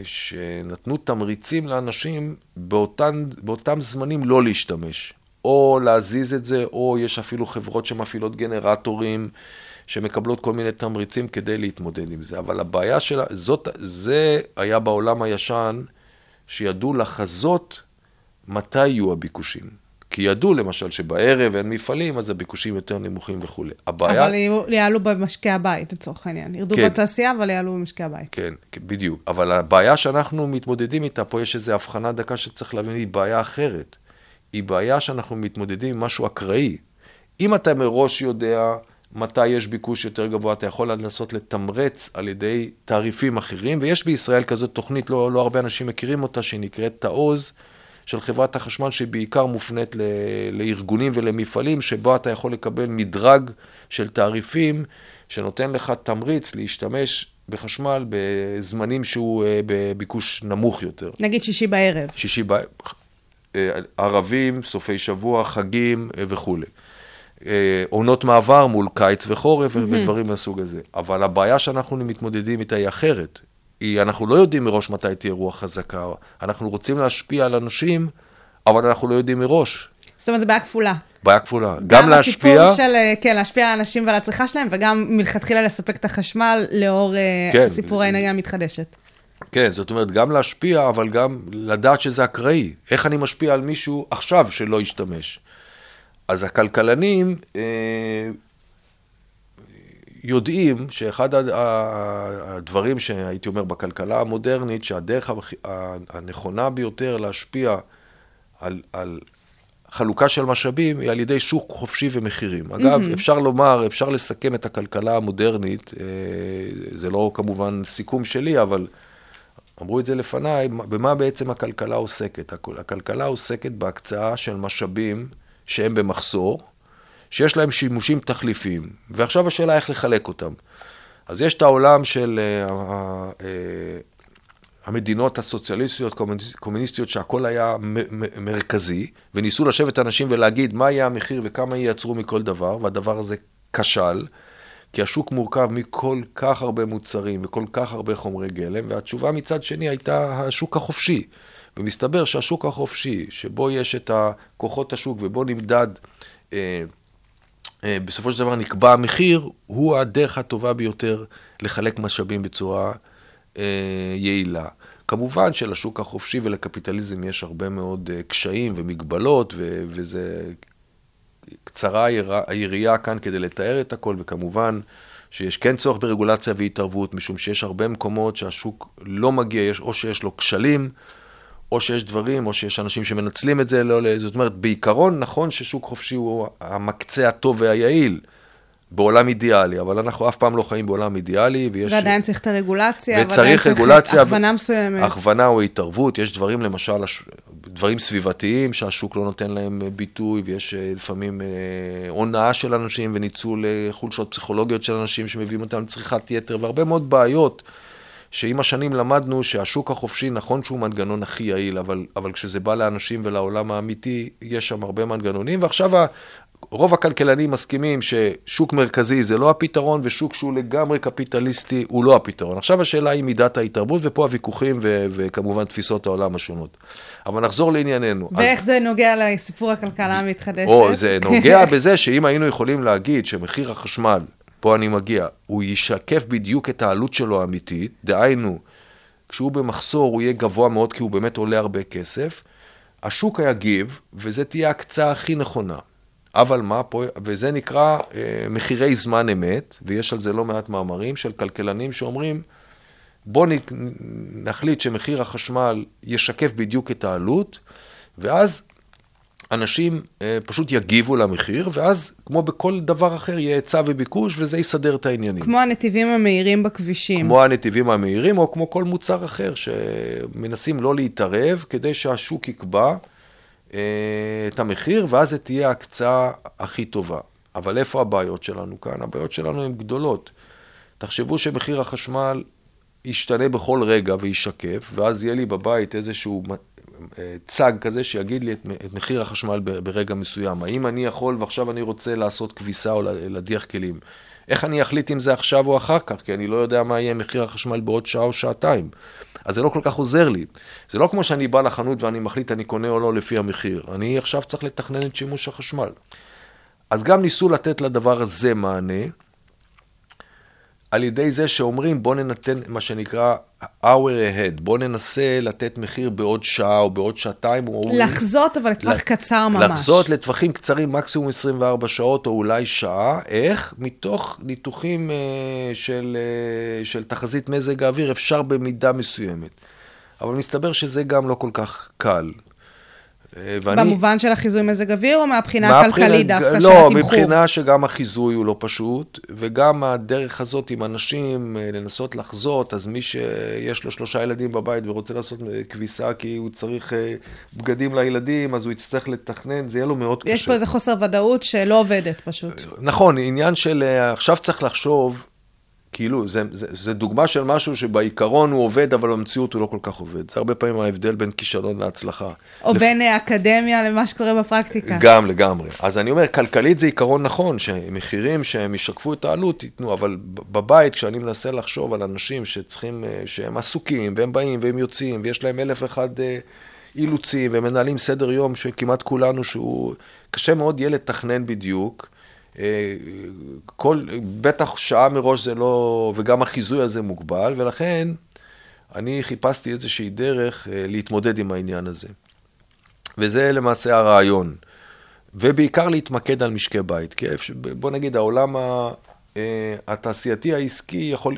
שנתנו תמריצים לאנשים באותן, באותם זמנים לא להשתמש. או להזיז את זה, או יש אפילו חברות שמפעילות גנרטורים. שמקבלות כל מיני תמריצים כדי להתמודד עם זה. אבל הבעיה שלה, זאת, זה היה בעולם הישן, שידעו לחזות מתי יהיו הביקושים. כי ידעו למשל שבערב אין מפעלים, אז הביקושים יותר נמוכים וכולי. הבעיה... אבל יעלו במשקי הבית, לצורך העניין. ירדו כן. בתעשייה, אבל יעלו במשקי הבית. כן, כן, בדיוק. אבל הבעיה שאנחנו מתמודדים איתה, פה יש איזו הבחנה דקה שצריך להבין, היא בעיה אחרת. היא בעיה שאנחנו מתמודדים עם משהו אקראי. אם אתה מראש יודע מתי יש ביקוש יותר גבוה, אתה יכול לנסות לתמרץ על ידי תעריפים אחרים, ויש בישראל כזאת תוכנית, לא, לא הרבה אנשים מכירים אותה, שהיא נקראת תעוז, של חברת החשמל, שהיא בעיקר מופנית ל, לארגונים ולמפעלים, שבו אתה יכול לקבל מדרג של תעריפים, שנותן לך תמריץ להשתמש בחשמל בזמנים שהוא אה, בביקוש נמוך יותר. נגיד שישי בערב. שישי ב... אה, ערבים, סופי שבוע, חגים אה, וכולי. אה, עונות מעבר מול קיץ וחורף mm-hmm. ודברים מהסוג הזה. אבל הבעיה שאנחנו מתמודדים איתה היא אחרת. היא, אנחנו לא יודעים מראש מתי תהיה רוח חזקה. אנחנו רוצים להשפיע על אנשים, אבל אנחנו לא יודעים מראש. זאת אומרת, זו בעיה כפולה. בעיה כפולה. גם להשפיע... הסיפור של, כן, להשפיע על אנשים ועל הצריכה שלהם, וגם מלכתחילה לספק את החשמל לאור כן. סיפור האנרגיה המתחדשת. כן, זאת אומרת, גם להשפיע, אבל גם לדעת שזה אקראי. איך אני משפיע על מישהו עכשיו שלא ישתמש? אז הכלכלנים אה, יודעים שאחד הדברים שהייתי אומר בכלכלה המודרנית, שהדרך הנכונה ביותר להשפיע על, על חלוקה של משאבים היא על ידי שוק חופשי ומחירים. אגב, mm-hmm. אפשר לומר, אפשר לסכם את הכלכלה המודרנית, אה, זה לא כמובן סיכום שלי, אבל אמרו את זה לפניי, במה בעצם הכלכלה עוסקת? הכ- הכלכלה עוסקת בהקצאה של משאבים שהם במחסור, שיש להם שימושים תחליפיים, ועכשיו השאלה איך לחלק אותם. אז יש את העולם של אה, ה- אה, המדינות הסוציאליסטיות, קומוניס- קומוניסטיות, שהכל היה מרכזי, וניסו לשבת אנשים ולהגיד מה יהיה המחיר וכמה ייצרו מכל דבר, והדבר הזה כשל, כי השוק מורכב מכל כך הרבה מוצרים וכל כך הרבה חומרי גלם, והתשובה מצד שני הייתה השוק החופשי. ומסתבר שהשוק החופשי, שבו יש את כוחות השוק ובו נמדד, אה, אה, בסופו של דבר נקבע המחיר, הוא הדרך הטובה ביותר לחלק משאבים בצורה אה, יעילה. כמובן שלשוק החופשי ולקפיטליזם יש הרבה מאוד אה, קשיים ומגבלות, ו- וזה קצרה היריעה כאן כדי לתאר את הכל, וכמובן שיש כן צורך ברגולציה והתערבות, משום שיש הרבה מקומות שהשוק לא מגיע, יש, או שיש לו כשלים, או שיש דברים, או שיש אנשים שמנצלים את זה, לא, לא- זאת אומרת, בעיקרון נכון ששוק חופשי הוא המקצה הטוב והיעיל בעולם אידיאלי, אבל אנחנו אף פעם לא חיים בעולם אידיאלי, ויש... ועדיין צריך את הרגולציה, וצריך רגולציה, הכוונה מסוימת. הכוונה או התערבות, יש דברים למשל, דברים סביבתיים שהשוק לא נותן להם אה, ביטוי, ויש אה, לפעמים אה, הונאה של אנשים וניצול חולשות פסיכולוגיות של אנשים שמביאים אותם לצריכת יתר, והרבה מאוד בעיות. שעם השנים למדנו שהשוק החופשי, נכון שהוא מנגנון הכי יעיל, אבל, אבל כשזה בא לאנשים ולעולם האמיתי, יש שם הרבה מנגנונים, ועכשיו רוב הכלכלנים מסכימים ששוק מרכזי זה לא הפתרון, ושוק שהוא לגמרי קפיטליסטי הוא לא הפתרון. עכשיו השאלה היא מידת ההתערבות, ופה הוויכוחים ו- וכמובן תפיסות העולם השונות. אבל נחזור לענייננו. אז- ואיך זה נוגע לסיפור הכלכלה המתחדשת? או, זה נוגע בזה שאם היינו יכולים להגיד שמחיר החשמל, פה אני מגיע, הוא ישקף בדיוק את העלות שלו האמיתית, דהיינו, כשהוא במחסור הוא יהיה גבוה מאוד כי הוא באמת עולה הרבה כסף, השוק יגיב, וזו תהיה ההקצאה הכי נכונה. אבל מה פה, וזה נקרא אה, מחירי זמן אמת, ויש על זה לא מעט מאמרים של כלכלנים שאומרים, בואו נחליט שמחיר החשמל ישקף בדיוק את העלות, ואז אנשים אה, פשוט יגיבו למחיר, ואז כמו בכל דבר אחר יהיה היצע וביקוש, וזה יסדר את העניינים. כמו הנתיבים המהירים בכבישים. כמו הנתיבים המהירים, או כמו כל מוצר אחר, שמנסים לא להתערב כדי שהשוק יקבע את המחיר, ואז זה תהיה ההקצאה הכי טובה. אבל איפה הבעיות שלנו כאן? הבעיות שלנו הן גדולות. תחשבו שמחיר החשמל ישתנה בכל רגע וישקף, ואז יהיה לי בבית איזשהו אה, צג כזה שיגיד לי את, מחיר החשמל ברגע מסוים. האם אני יכול ועכשיו אני רוצה לעשות כביסה או להדיח כלים? איך אני אחליט אם זה עכשיו או אחר כך? כי אני לא יודע מה יהיה מחיר החשמל בעוד שעה או שעתיים. אז זה לא כל כך עוזר לי. זה לא כמו שאני בא לחנות ואני מחליט אני קונה או לא לפי המחיר. אני עכשיו צריך לתכנן את שימוש החשמל. אז גם ניסו לתת לדבר הזה מענה, על ידי זה שאומרים, בוא ננתן מה שנקרא hour ahead, בוא ננסה לתת מחיר בעוד שעה או בעוד שעתיים. או לחזות, אבל לטווח ל- קצר ממש. לחזות לטווחים קצרים, מקסימום 24 שעות או אולי שעה. איך? מתוך ניתוחים אה, של, אה, של תחזית מזג האוויר אפשר במידה מסוימת. אבל מסתבר שזה גם לא כל כך קל. אה, ואני- במובן של החיזוי מזג אוויר, או מהבחינה הכלכלית דווקא של לא, התמחור? מבחינה שגם החיזוי הוא לא פשוט, וגם הדרך הזאת עם אנשים, אה, לנסות לחזות, אז מי שיש לו שלושה ילדים בבית ורוצה לעשות אה, כביסה כי הוא צריך בגדים לילדים, אז הוא יצטרך לתכנן, זה יהיה לו מאוד קשה. יש פה איזה חוסר ודאות שלא עובדת פשוט. נכון, עניין של עכשיו צריך לחשוב, כאילו, זה, זה, זה דוגמה של משהו שבעיקרון הוא עובד, אבל במציאות הוא לא כל כך עובד. זה הרבה פעמים ההבדל בין כישלון להצלחה. או לפ- בין אה, אקדמיה למה שקורה בפרקטיקה. גם לגמרי. אז אני אומר, כלכלית זה עיקרון נכון, שמחירים שהם ישקפו את העלות ייתנו, אבל בבית, כשאני מנסה לחשוב על אנשים שצריכים, אה, שהם עסוקים, והם באים והם יוצאים, ויש להם אלף ואחד אה, אילוצים, והם מנהלים סדר יום שכמעט כולנו, שהוא קשה מאוד יהיה לתכנן בדיוק. אה, כל, בטח שעה מראש זה לא, וגם החיזוי הזה מוגבל, ולכן אני חיפשתי איזושהי דרך אה, להתמודד עם העניין הזה. וזה למעשה הרעיון. ובעיקר להתמקד על משקי בית. כי בוא נגיד, העולם ה- אה, התעשייתי העסקי יכול...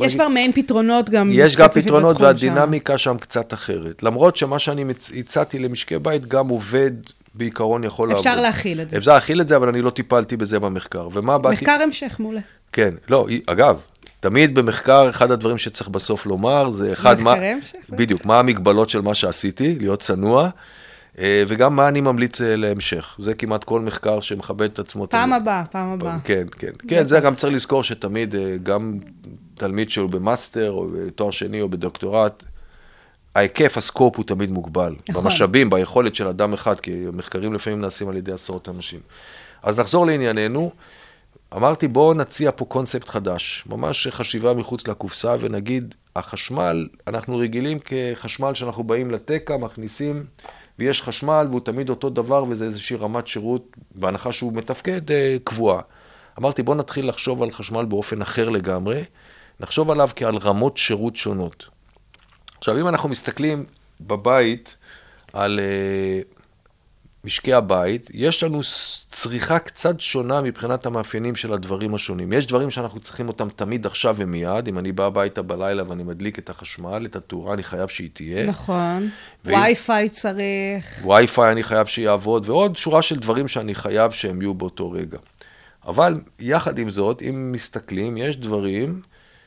יש כבר מעין פתרונות גם יש גם פתרונות בתחום שם. והדינמיקה שם קצת אחרת. למרות שמה שאני הצעתי למשקי בית גם עובד בעיקרון יכול לעבוד. אפשר להכיל את זה. אפשר להכיל את זה, אבל אני לא טיפלתי בזה במחקר. ומה באתי... מחקר המשך, מעולה. כן, לא, אגב, תמיד במחקר, אחד הדברים שצריך בסוף לומר, זה אחד, מה... מחקרי המשך. בדיוק, מה המגבלות של מה שעשיתי, להיות צנוע, אה, וגם מה אני ממליץ אה, להמשך. זה כמעט כל מחקר שמכבד את עצמו. פעם תמיד. הבאה, פעם הבאה. כן, כן. כן, זה גם צריך לזכור שתמיד, אה, גם תלמיד שהוא במאסטר, או בתואר שני, או בדוקטורט, ההיקף, ה scope הוא תמיד מוגבל. נכון. במשאבים, ביכולת של אדם אחד, כי מחקרים לפעמים נעשים על ידי עשרות אנשים. אז נחזור לענייננו. אמרתי, בואו נציע פה קונספט חדש, ממש חשיבה מחוץ לקופסה, ונגיד, החשמל, אנחנו רגילים כחשמל שאנחנו באים לתקע, מכניסים, ויש חשמל, והוא תמיד אותו דבר, וזה איזושהי רמת שירות, בהנחה שהוא מתפקד, אה, קבועה. אמרתי, בואו נתחיל לחשוב על חשמל באופן אחר לגמרי, נחשוב עליו כעל רמות שירות שונות. עכשיו, אם אנחנו מסתכלים בבית על uh, משקי הבית, יש לנו צריכה קצת שונה מבחינת המאפיינים של הדברים השונים. יש דברים שאנחנו צריכים אותם תמיד עכשיו ומיד. אם אני בא הביתה בלילה ואני מדליק את החשמל, את התאורה, אני חייב שהיא תהיה. נכון. ואם- וי-פיי צריך. וי-פיי אני חייב שיעבוד, ועוד שורה של דברים שאני חייב שהם יהיו באותו רגע. אבל יחד עם זאת, אם מסתכלים, יש דברים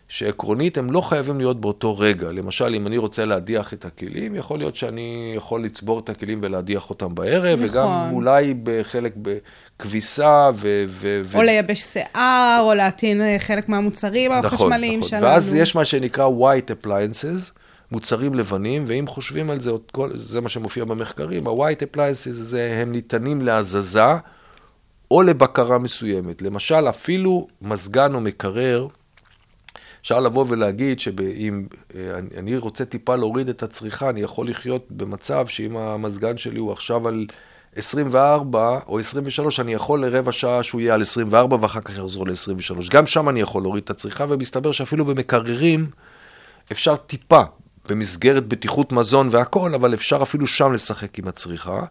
שעקרונית הם לא חייבים להיות באותו רגע. למשל, אם אני רוצה להדיח את הכלים, יכול להיות שאני יכול לצבור את הכלים ולהדיח אותם בערב, נכון. וגם אולי בחלק בכביסה ו... ו, ו או לייבש שיער, או להטעין אה, חלק מהמוצרים החשמליים נכון. שלנו. ואז יש מה שנקרא white appliances, מוצרים לבנים, ואם חושבים על זה, כל, זה מה שמופיע במחקרים, ה-white appliances זה, הם ניתנים להזזה או לבקרה מסוימת. למשל, אפילו מזגן או מקרר, אפשר לבוא ולהגיד שאם אני, אני רוצה טיפה להוריד את הצריכה, אני יכול לחיות במצב שאם המזגן שלי הוא עכשיו על 24 או 23, אני יכול לרבע שעה שהוא יהיה על 24 ואחר כך יחזור ל-23. גם שם אני יכול להוריד את הצריכה, ומסתבר שאפילו במקררים אפשר טיפה, במסגרת בטיחות מזון והכול, אבל אפשר אפילו שם לשחק עם הצריכה.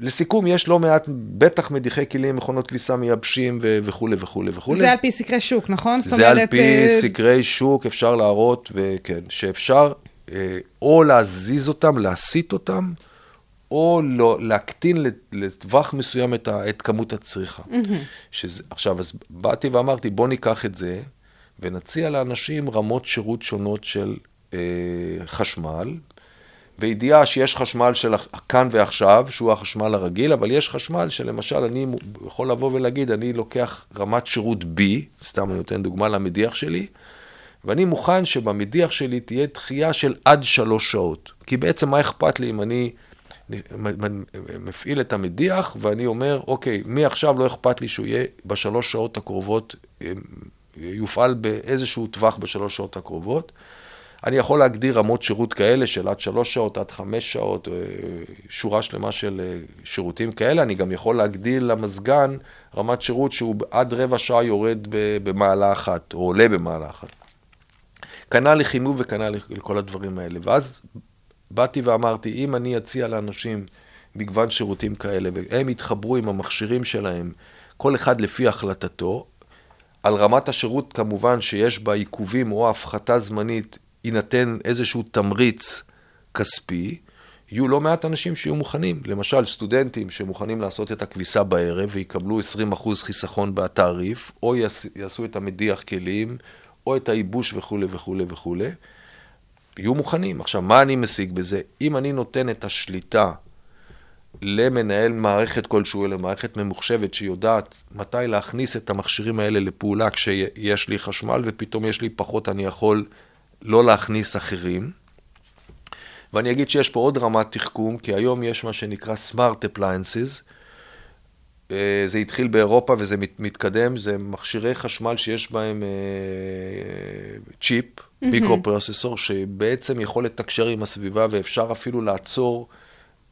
לסיכום, יש לא מעט, בטח מדיחי כלים, מכונות כביסה מייבשים ו- וכולי וכולי וכולי. זה על פי סקרי שוק, נכון? זה על אומרת, פי אה, סקרי שוק, אפשר להראות, וכן, שאפשר אה, או להזיז אותם, להסיט אותם, או לא, להקטין לט- לטווח מסוים את, ה, את כמות הצריכה. שזה, עכשיו, אז באתי ואמרתי, בוא ניקח את זה, ונציע לאנשים רמות שירות שונות של אה, חשמל, בידיעה שיש חשמל של כאן ועכשיו, שהוא החשמל הרגיל, אבל יש חשמל שלמשל אני יכול לבוא ולהגיד, אני לוקח רמת שירות B, סתם אני נותן דוגמה למדיח שלי, ואני מוכן שבמדיח שלי תהיה דחייה של עד שלוש שעות. כי בעצם מה אכפת לי אם אני מפעיל את המדיח, ואני אומר, אוקיי, מעכשיו לא אכפת לי שהוא יהיה בשלוש שעות הקרובות, יופעל באיזשהו טווח בשלוש שעות הקרובות. אני יכול להגדיר רמות שירות כאלה של עד שלוש שעות, עד חמש שעות, אה, שורה שלמה של אה, שירותים כאלה. אני גם יכול להגדיל למזגן רמת שירות שהוא עד רבע שעה יורד במעלה אחת, או עולה במעלה אחת. כנ"ל לחימום וכנ"ל לכל הדברים האלה. ואז באתי ואמרתי, אם אני אציע לאנשים מגוון שירותים כאלה, והם יתחברו עם המכשירים שלהם, כל אחד לפי החלטתו, על רמת השירות כמובן שיש בה עיכובים או הפחתה זמנית, יינתן איזשהו תמריץ כספי, יהיו לא מעט אנשים שיהיו מוכנים. למשל, סטודנטים שמוכנים לעשות את הכביסה בערב ויקבלו 20% חיסכון בתעריף, או יעשו את המדיח כלים, או את הייבוש וכולי וכולי וכולי, יהיו מוכנים. עכשיו, מה אני משיג בזה? אם אני נותן את השליטה למנהל מערכת כלשהו, למערכת ממוחשבת שיודעת מתי להכניס את המכשירים האלה לפעולה כשיש לי חשמל ופתאום יש לי פחות, אני יכול לא להכניס אחרים. ואני אגיד שיש פה עוד רמת תחכום, כי היום יש מה שנקרא Smart Appliances. אה, זה התחיל באירופה וזה מתקדם, זה מכשירי חשמל שיש בהם צ'יפ, mm-hmm. מיקרו פרוססור, שבעצם יכול לתקשר עם הסביבה ואפשר אפילו לעצור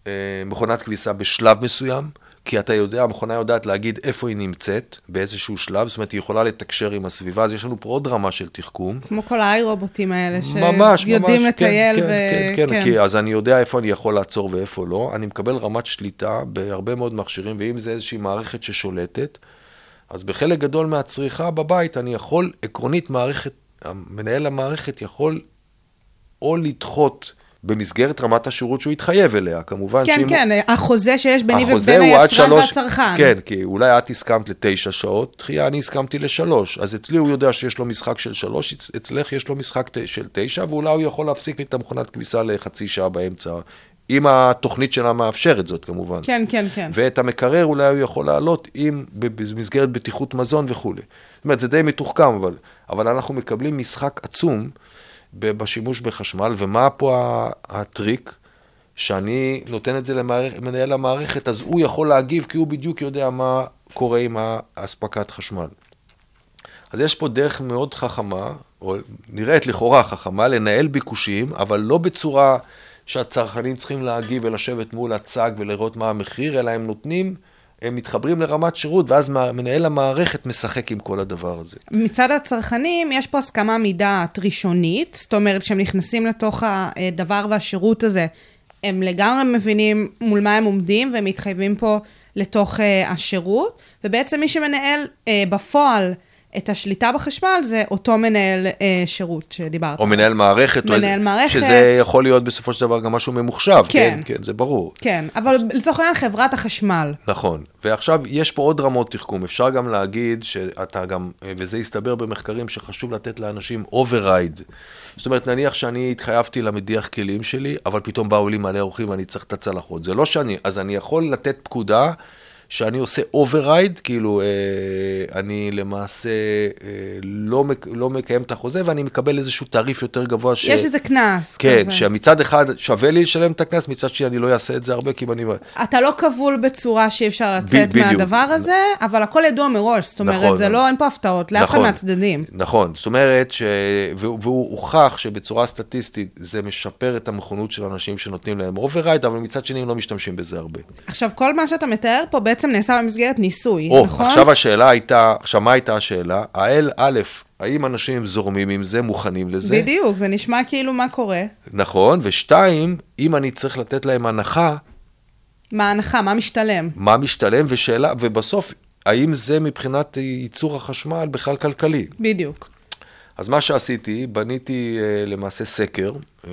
אה, מכונת כביסה בשלב מסוים, כי אתה יודע, המכונה יודעת להגיד איפה היא נמצאת, באיזשהו שלב, זאת אומרת, היא יכולה לתקשר עם הסביבה, אז יש לנו פה עוד רמה של תחכום. כמו כל האי-רובוטים האלה, שיודעים כן, לטייל כן, ו... כן, כן, כן, כי אז אני יודע איפה אני יכול לעצור ואיפה לא. אני מקבל רמת שליטה בהרבה מאוד מכשירים, ואם זה איזושהי מערכת ששולטת, אז בחלק גדול מהצריכה בבית אני יכול, עקרונית, מערכת, מנהל המערכת יכול או לדחות במסגרת רמת השירות שהוא התחייב אליה, כמובן. כן, כן, הוא... החוזה שיש ביני ובין היצרן שלוש... והצרכן. כן, כי אולי את הסכמת לתשע שעות, דחייה אני הסכמתי לשלוש. אז אצלי הוא יודע שיש לו משחק של שלוש, אצלך יש לו משחק של תשע, ואולי הוא יכול להפסיק לי את המכונת כביסה לחצי שעה באמצע. אם התוכנית שלה מאפשרת זאת, כמובן. כן, כן, כן. ואת המקרר אולי הוא יכול לעלות אם במסגרת בטיחות מזון וכולי. זאת אומרת, זה די מתוחכם, אבל, אבל אנחנו מקבלים משחק עצום. בשימוש בחשמל, ומה פה הטריק? שאני נותן את זה למנהל המערכת, אז הוא יכול להגיב, כי הוא בדיוק יודע מה קורה עם האספקת חשמל. אז יש פה דרך מאוד חכמה, או נראית לכאורה חכמה, לנהל ביקושים, אבל לא בצורה שהצרכנים צריכים להגיב ולשבת מול הצג ולראות מה המחיר, אלא הם נותנים הם מתחברים לרמת שירות, ואז מנהל המערכת משחק עם כל הדבר הזה. מצד הצרכנים, יש פה הסכמה מדעת ראשונית, זאת אומרת, כשהם נכנסים לתוך הדבר והשירות הזה, הם לגמרי מבינים מול מה הם עומדים, והם מתחייבים פה לתוך השירות, ובעצם מי שמנהל בפועל, את השליטה בחשמל זה אותו מנהל אה, שירות שדיברת. או מנהל מערכת. מנהל או מערכת. שזה יכול להיות בסופו של דבר גם משהו ממוחשב. כן. כן, כן, זה ברור. כן, אבל לצורך העניין חברת החשמל. נכון. ועכשיו, יש פה עוד רמות תחכום. אפשר גם להגיד שאתה גם, וזה הסתבר במחקרים, שחשוב לתת לאנשים override. זאת אומרת, נניח שאני התחייבתי למדיח כלים שלי, אבל פתאום באו לי מלא אורחים ואני צריך את הצלחות. זה לא שאני, אז אני יכול לתת פקודה. שאני עושה override, כאילו אה, אני למעשה אה, לא, לא מקיים את החוזה ואני מקבל איזשהו תעריף יותר גבוה. ש... יש איזה קנס. כן, כזה. שמצד אחד שווה לי לשלם את הקנס, מצד שני אני לא אעשה את זה הרבה, כי אני... אתה לא כבול בצורה שאי אפשר לצאת ב- מהדבר הזה, אבל הכל ידוע מראש, זאת אומרת, נכון, זה לא, אין פה הפתעות לאף נכון, אחד מהצדדים. נכון, זאת אומרת, ש... והוא הוכח שבצורה סטטיסטית זה משפר את המוכנות של אנשים שנותנים להם override, אבל מצד שני הם לא משתמשים בזה הרבה. עכשיו, כל מה שאתה מתאר פה בעצם... בעצם נעשה במסגרת ניסוי, או, נכון? עכשיו השאלה הייתה, עכשיו מה הייתה השאלה? האל, א', האם אנשים זורמים עם זה, מוכנים לזה? בדיוק, זה נשמע כאילו מה קורה. נכון, ושתיים, אם אני צריך לתת להם הנחה... מה ההנחה? מה משתלם? מה משתלם, ושאלה, ובסוף, האם זה מבחינת ייצור החשמל בכלל כלכלי? בדיוק. אז מה שעשיתי, בניתי uh, למעשה סקר, uh,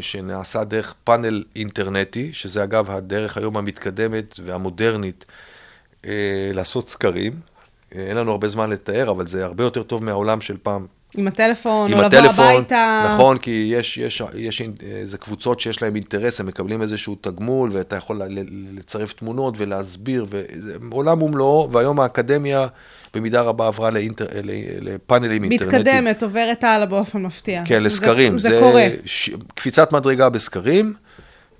שנעשה דרך פאנל אינטרנטי, שזה אגב הדרך היום המתקדמת והמודרנית אה, לעשות סקרים. אה, אין לנו הרבה זמן לתאר, אבל זה הרבה יותר טוב מהעולם של פעם. עם הטלפון, עם או הטלפון, לבוא הביתה. נכון, כי יש, יש, יש איזה קבוצות שיש להם אינטרס, הם מקבלים איזשהו תגמול, ואתה יכול לצרף תמונות ולהסביר, ועולם ומלואו, והיום האקדמיה במידה רבה עברה לאינטר, לפאנלים אינטרנטיים. מתקדמת, עוברת הלאה באופן מפתיע. כן, לסקרים. זה, זה, זה קורה. ש... קפיצת מדרגה בסקרים.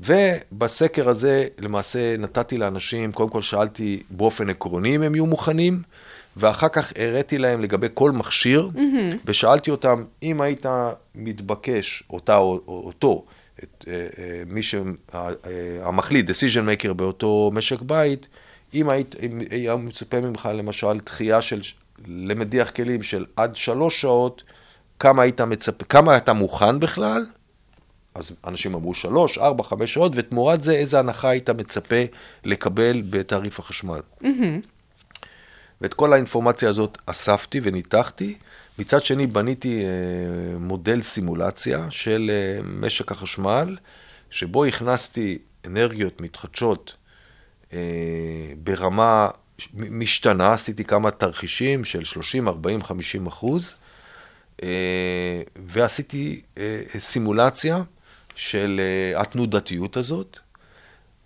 ובסקר הזה למעשה נתתי לאנשים, קודם כל שאלתי באופן עקרוני אם הם יהיו מוכנים, ואחר כך הראיתי להם לגבי כל מכשיר, mm-hmm. ושאלתי אותם, אם היית מתבקש, אותה או אותו, את, אה, אה, מי שהמחליט, decision maker באותו משק בית, אם היית, אם היה מצופה ממך למשל דחייה של, למדיח כלים של עד שלוש שעות, כמה היית מצפה, כמה אתה מוכן בכלל? אז אנשים אמרו שלוש, ארבע, חמש שעות, ותמורת זה איזה הנחה היית מצפה לקבל בתעריף החשמל. Mm-hmm. ואת כל האינפורמציה הזאת אספתי וניתחתי. מצד שני, בניתי אה, מודל סימולציה של אה, משק החשמל, שבו הכנסתי אנרגיות מתחדשות אה, ברמה משתנה, עשיתי כמה תרחישים של 30, 40, 50 אחוז, אה, ועשיתי אה, סימולציה של אה, התנודתיות הזאת.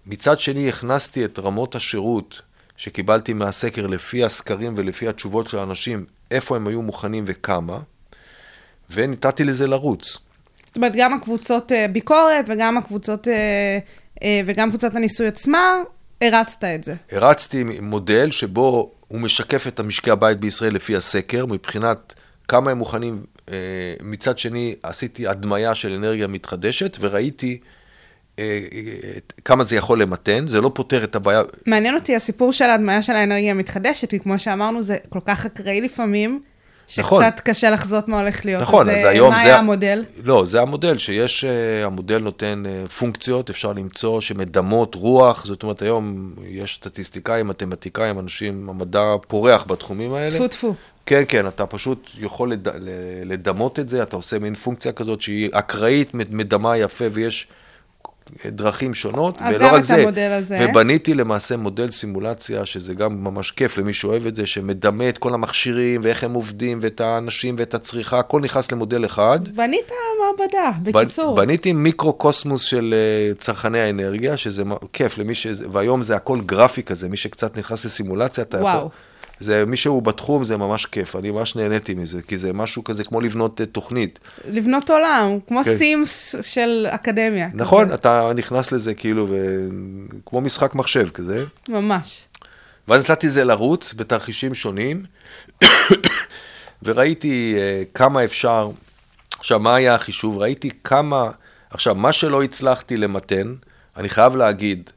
מצד שני, הכנסתי את רמות השירות שקיבלתי מהסקר לפי הסקרים ולפי התשובות של האנשים, איפה הם היו מוכנים וכמה, ונתתי לזה לרוץ. זאת אומרת, גם הקבוצות ביקורת וגם הקבוצות, וגם קבוצת הניסוי עצמה, הרצת את זה. הרצתי מודל שבו הוא משקף את המשקי הבית בישראל לפי הסקר, מבחינת כמה הם מוכנים. אה, מצד שני, עשיתי הדמיה של אנרגיה מתחדשת, וראיתי אה, כמה זה יכול למתן, זה לא פותר את הבעיה. מעניין אותי הסיפור של ההדמיה של האנרגיה המתחדשת, כי כמו שאמרנו, זה כל כך אקראי לפעמים. נכון. שקצת נכון. קשה לחזות מה הולך להיות. נכון, אז, אז היום מה זה... מה היה המודל? לא, זה המודל, שיש, המודל נותן פונקציות, אפשר למצוא, שמדמות רוח, זאת אומרת, היום יש סטטיסטיקאים, מתמטיקאים, אנשים, המדע פורח בתחומים האלה. טפו טפו. כן, כן, אתה פשוט יכול לד... לדמות את זה, אתה עושה מין פונקציה כזאת שהיא אקראית, מדמה יפה, ויש דרכים שונות, ולא רק זה. אז גם את המודל הזה. ובניתי למעשה מודל סימולציה, שזה גם ממש כיף למי שאוהב את זה, שמדמה את כל המכשירים, ואיך הם עובדים, ואת האנשים, ואת הצריכה, הכל נכנס למודל אחד. בנית מעבדה, בקיצור. בניתי מיקרו-קוסמוס של אה, צרכני האנרגיה, שזה כיף למי ש... והיום זה הכל גרפי כזה, מי שקצת נכנס לסימולציה, אתה וואו. יכול... זה, מי שהוא בתחום זה ממש כיף, אני ממש נהניתי מזה, כי זה משהו כזה כמו לבנות uh, תוכנית. לבנות עולם, כמו כן. סימס של אקדמיה. נכון, כזה. אתה נכנס לזה כאילו, ו... כמו משחק מחשב כזה. ממש. ואז נתתי זה לרוץ בתרחישים שונים, וראיתי uh, כמה אפשר, עכשיו, מה היה החישוב? ראיתי כמה, עכשיו, מה שלא הצלחתי למתן, אני חייב להגיד,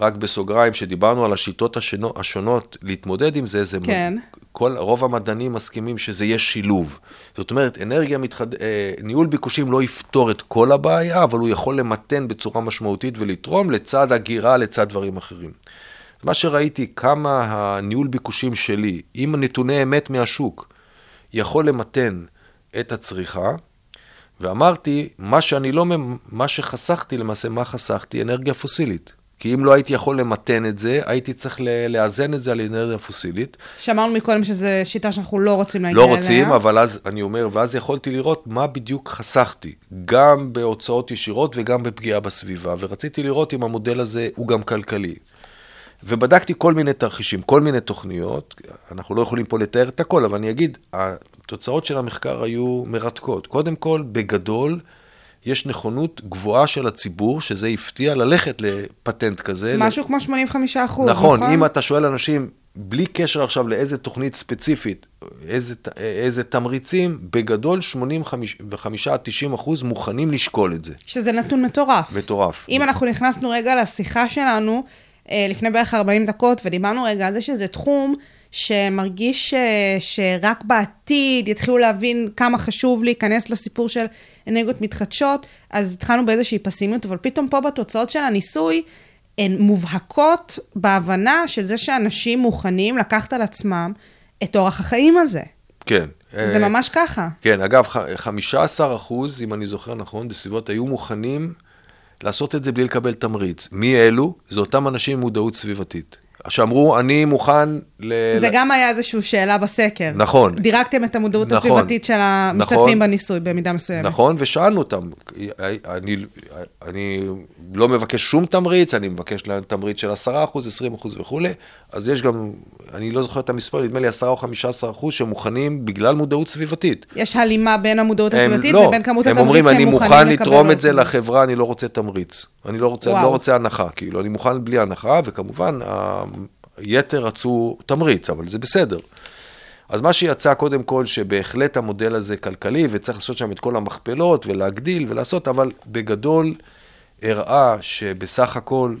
רק בסוגריים, שדיברנו על השיטות השונות, השונות להתמודד עם זה, זה כן. כל, רוב המדענים מסכימים שזה יהיה שילוב. זאת אומרת, אנרגיה מתחד... אה, ניהול ביקושים לא יפתור את כל הבעיה, אבל הוא יכול למתן בצורה משמעותית ולתרום לצד הגירה, לצד דברים אחרים. מה שראיתי, כמה הניהול ביקושים שלי, עם נתוני אמת מהשוק, יכול למתן את הצריכה, ואמרתי, מה שאני לא, מה שחסכתי למעשה, מה חסכתי? אנרגיה פוסילית. כי אם לא הייתי יכול למתן את זה, הייתי צריך לאזן את זה על אנרגיה פוסילית. שאמרנו מקודם שזו שיטה שאנחנו לא רוצים להגיע אליה. לא רוצים, אליה. אבל אז אני אומר, ואז יכולתי לראות מה בדיוק חסכתי, גם בהוצאות ישירות וגם בפגיעה בסביבה, ורציתי לראות אם המודל הזה הוא גם כלכלי. ובדקתי כל מיני תרחישים, כל מיני תוכניות, אנחנו לא יכולים פה לתאר את הכל, אבל אני אגיד, התוצאות של המחקר היו מרתקות. קודם כל, בגדול, יש נכונות גבוהה של הציבור, שזה הפתיע, ללכת לפטנט כזה. משהו ל... כמו 85 אחוז, נכון? נכון, אם אתה שואל אנשים, בלי קשר עכשיו לאיזה תוכנית ספציפית, איזה, איזה תמריצים, בגדול 85 עד 90 אחוז מוכנים לשקול את זה. שזה נתון מטורף. מטורף. אם אנחנו נכנסנו רגע לשיחה שלנו, אה, לפני בערך 40 דקות, ודיברנו רגע על זה שזה תחום שמרגיש ש, שרק בעתיד יתחילו להבין כמה חשוב להיכנס לסיפור של אנרגיות מתחדשות, אז התחלנו באיזושהי פסימיות, אבל פתאום פה בתוצאות של הניסוי, הן מובהקות בהבנה של זה שאנשים מוכנים לקחת על עצמם את אורח החיים הזה. כן. זה אה, ממש ככה. כן, אגב, 15 אחוז, אם אני זוכר נכון, בסביבות היו מוכנים לעשות את זה בלי לקבל תמריץ. מי אלו? זה אותם אנשים עם מודעות סביבתית. שאמרו, אני מוכן ל... זה גם היה איזושהי שאלה בסקר. נכון. דירגתם את המודעות נכון, הסביבתית של המשתתפים נכון, בניסוי במידה מסוימת. נכון, ושאלנו אותם. אני, אני לא מבקש שום תמריץ, אני מבקש להם תמריץ של 10%, 20% וכולי, אז יש גם, אני לא זוכר את המספר, נדמה לי 10 או 15% שמוכנים בגלל מודעות סביבתית. יש הלימה בין המודעות הסביבתית לא, לבין כמות התמריץ שהם מוכנים לקבל. הם אומרים, אני מוכן לתרום את זה לחברה, אני לא רוצה תמריץ. אני לא רוצה, לא רוצה הנחה, כאילו, אני מוכן בלי הנחה, וכמובן, יתר רצו תמריץ, אבל זה בסדר. אז מה שיצא קודם כל, שבהחלט המודל הזה כלכלי, וצריך לעשות שם את כל המכפלות, ולהגדיל ולעשות, אבל בגדול הראה שבסך הכל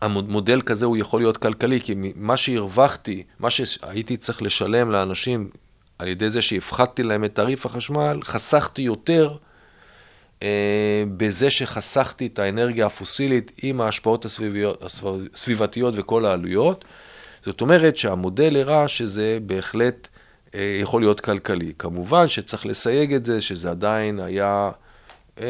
המודל כזה הוא יכול להיות כלכלי, כי מה שהרווחתי, מה שהייתי צריך לשלם לאנשים על ידי זה שהפחתתי להם את תעריף החשמל, חסכתי יותר אה, בזה שחסכתי את האנרגיה הפוסילית עם ההשפעות הסביביות, הסביבתיות וכל העלויות. זאת אומרת שהמודל הראה שזה בהחלט אה, יכול להיות כלכלי. כמובן שצריך לסייג את זה, שזה עדיין היה... אה,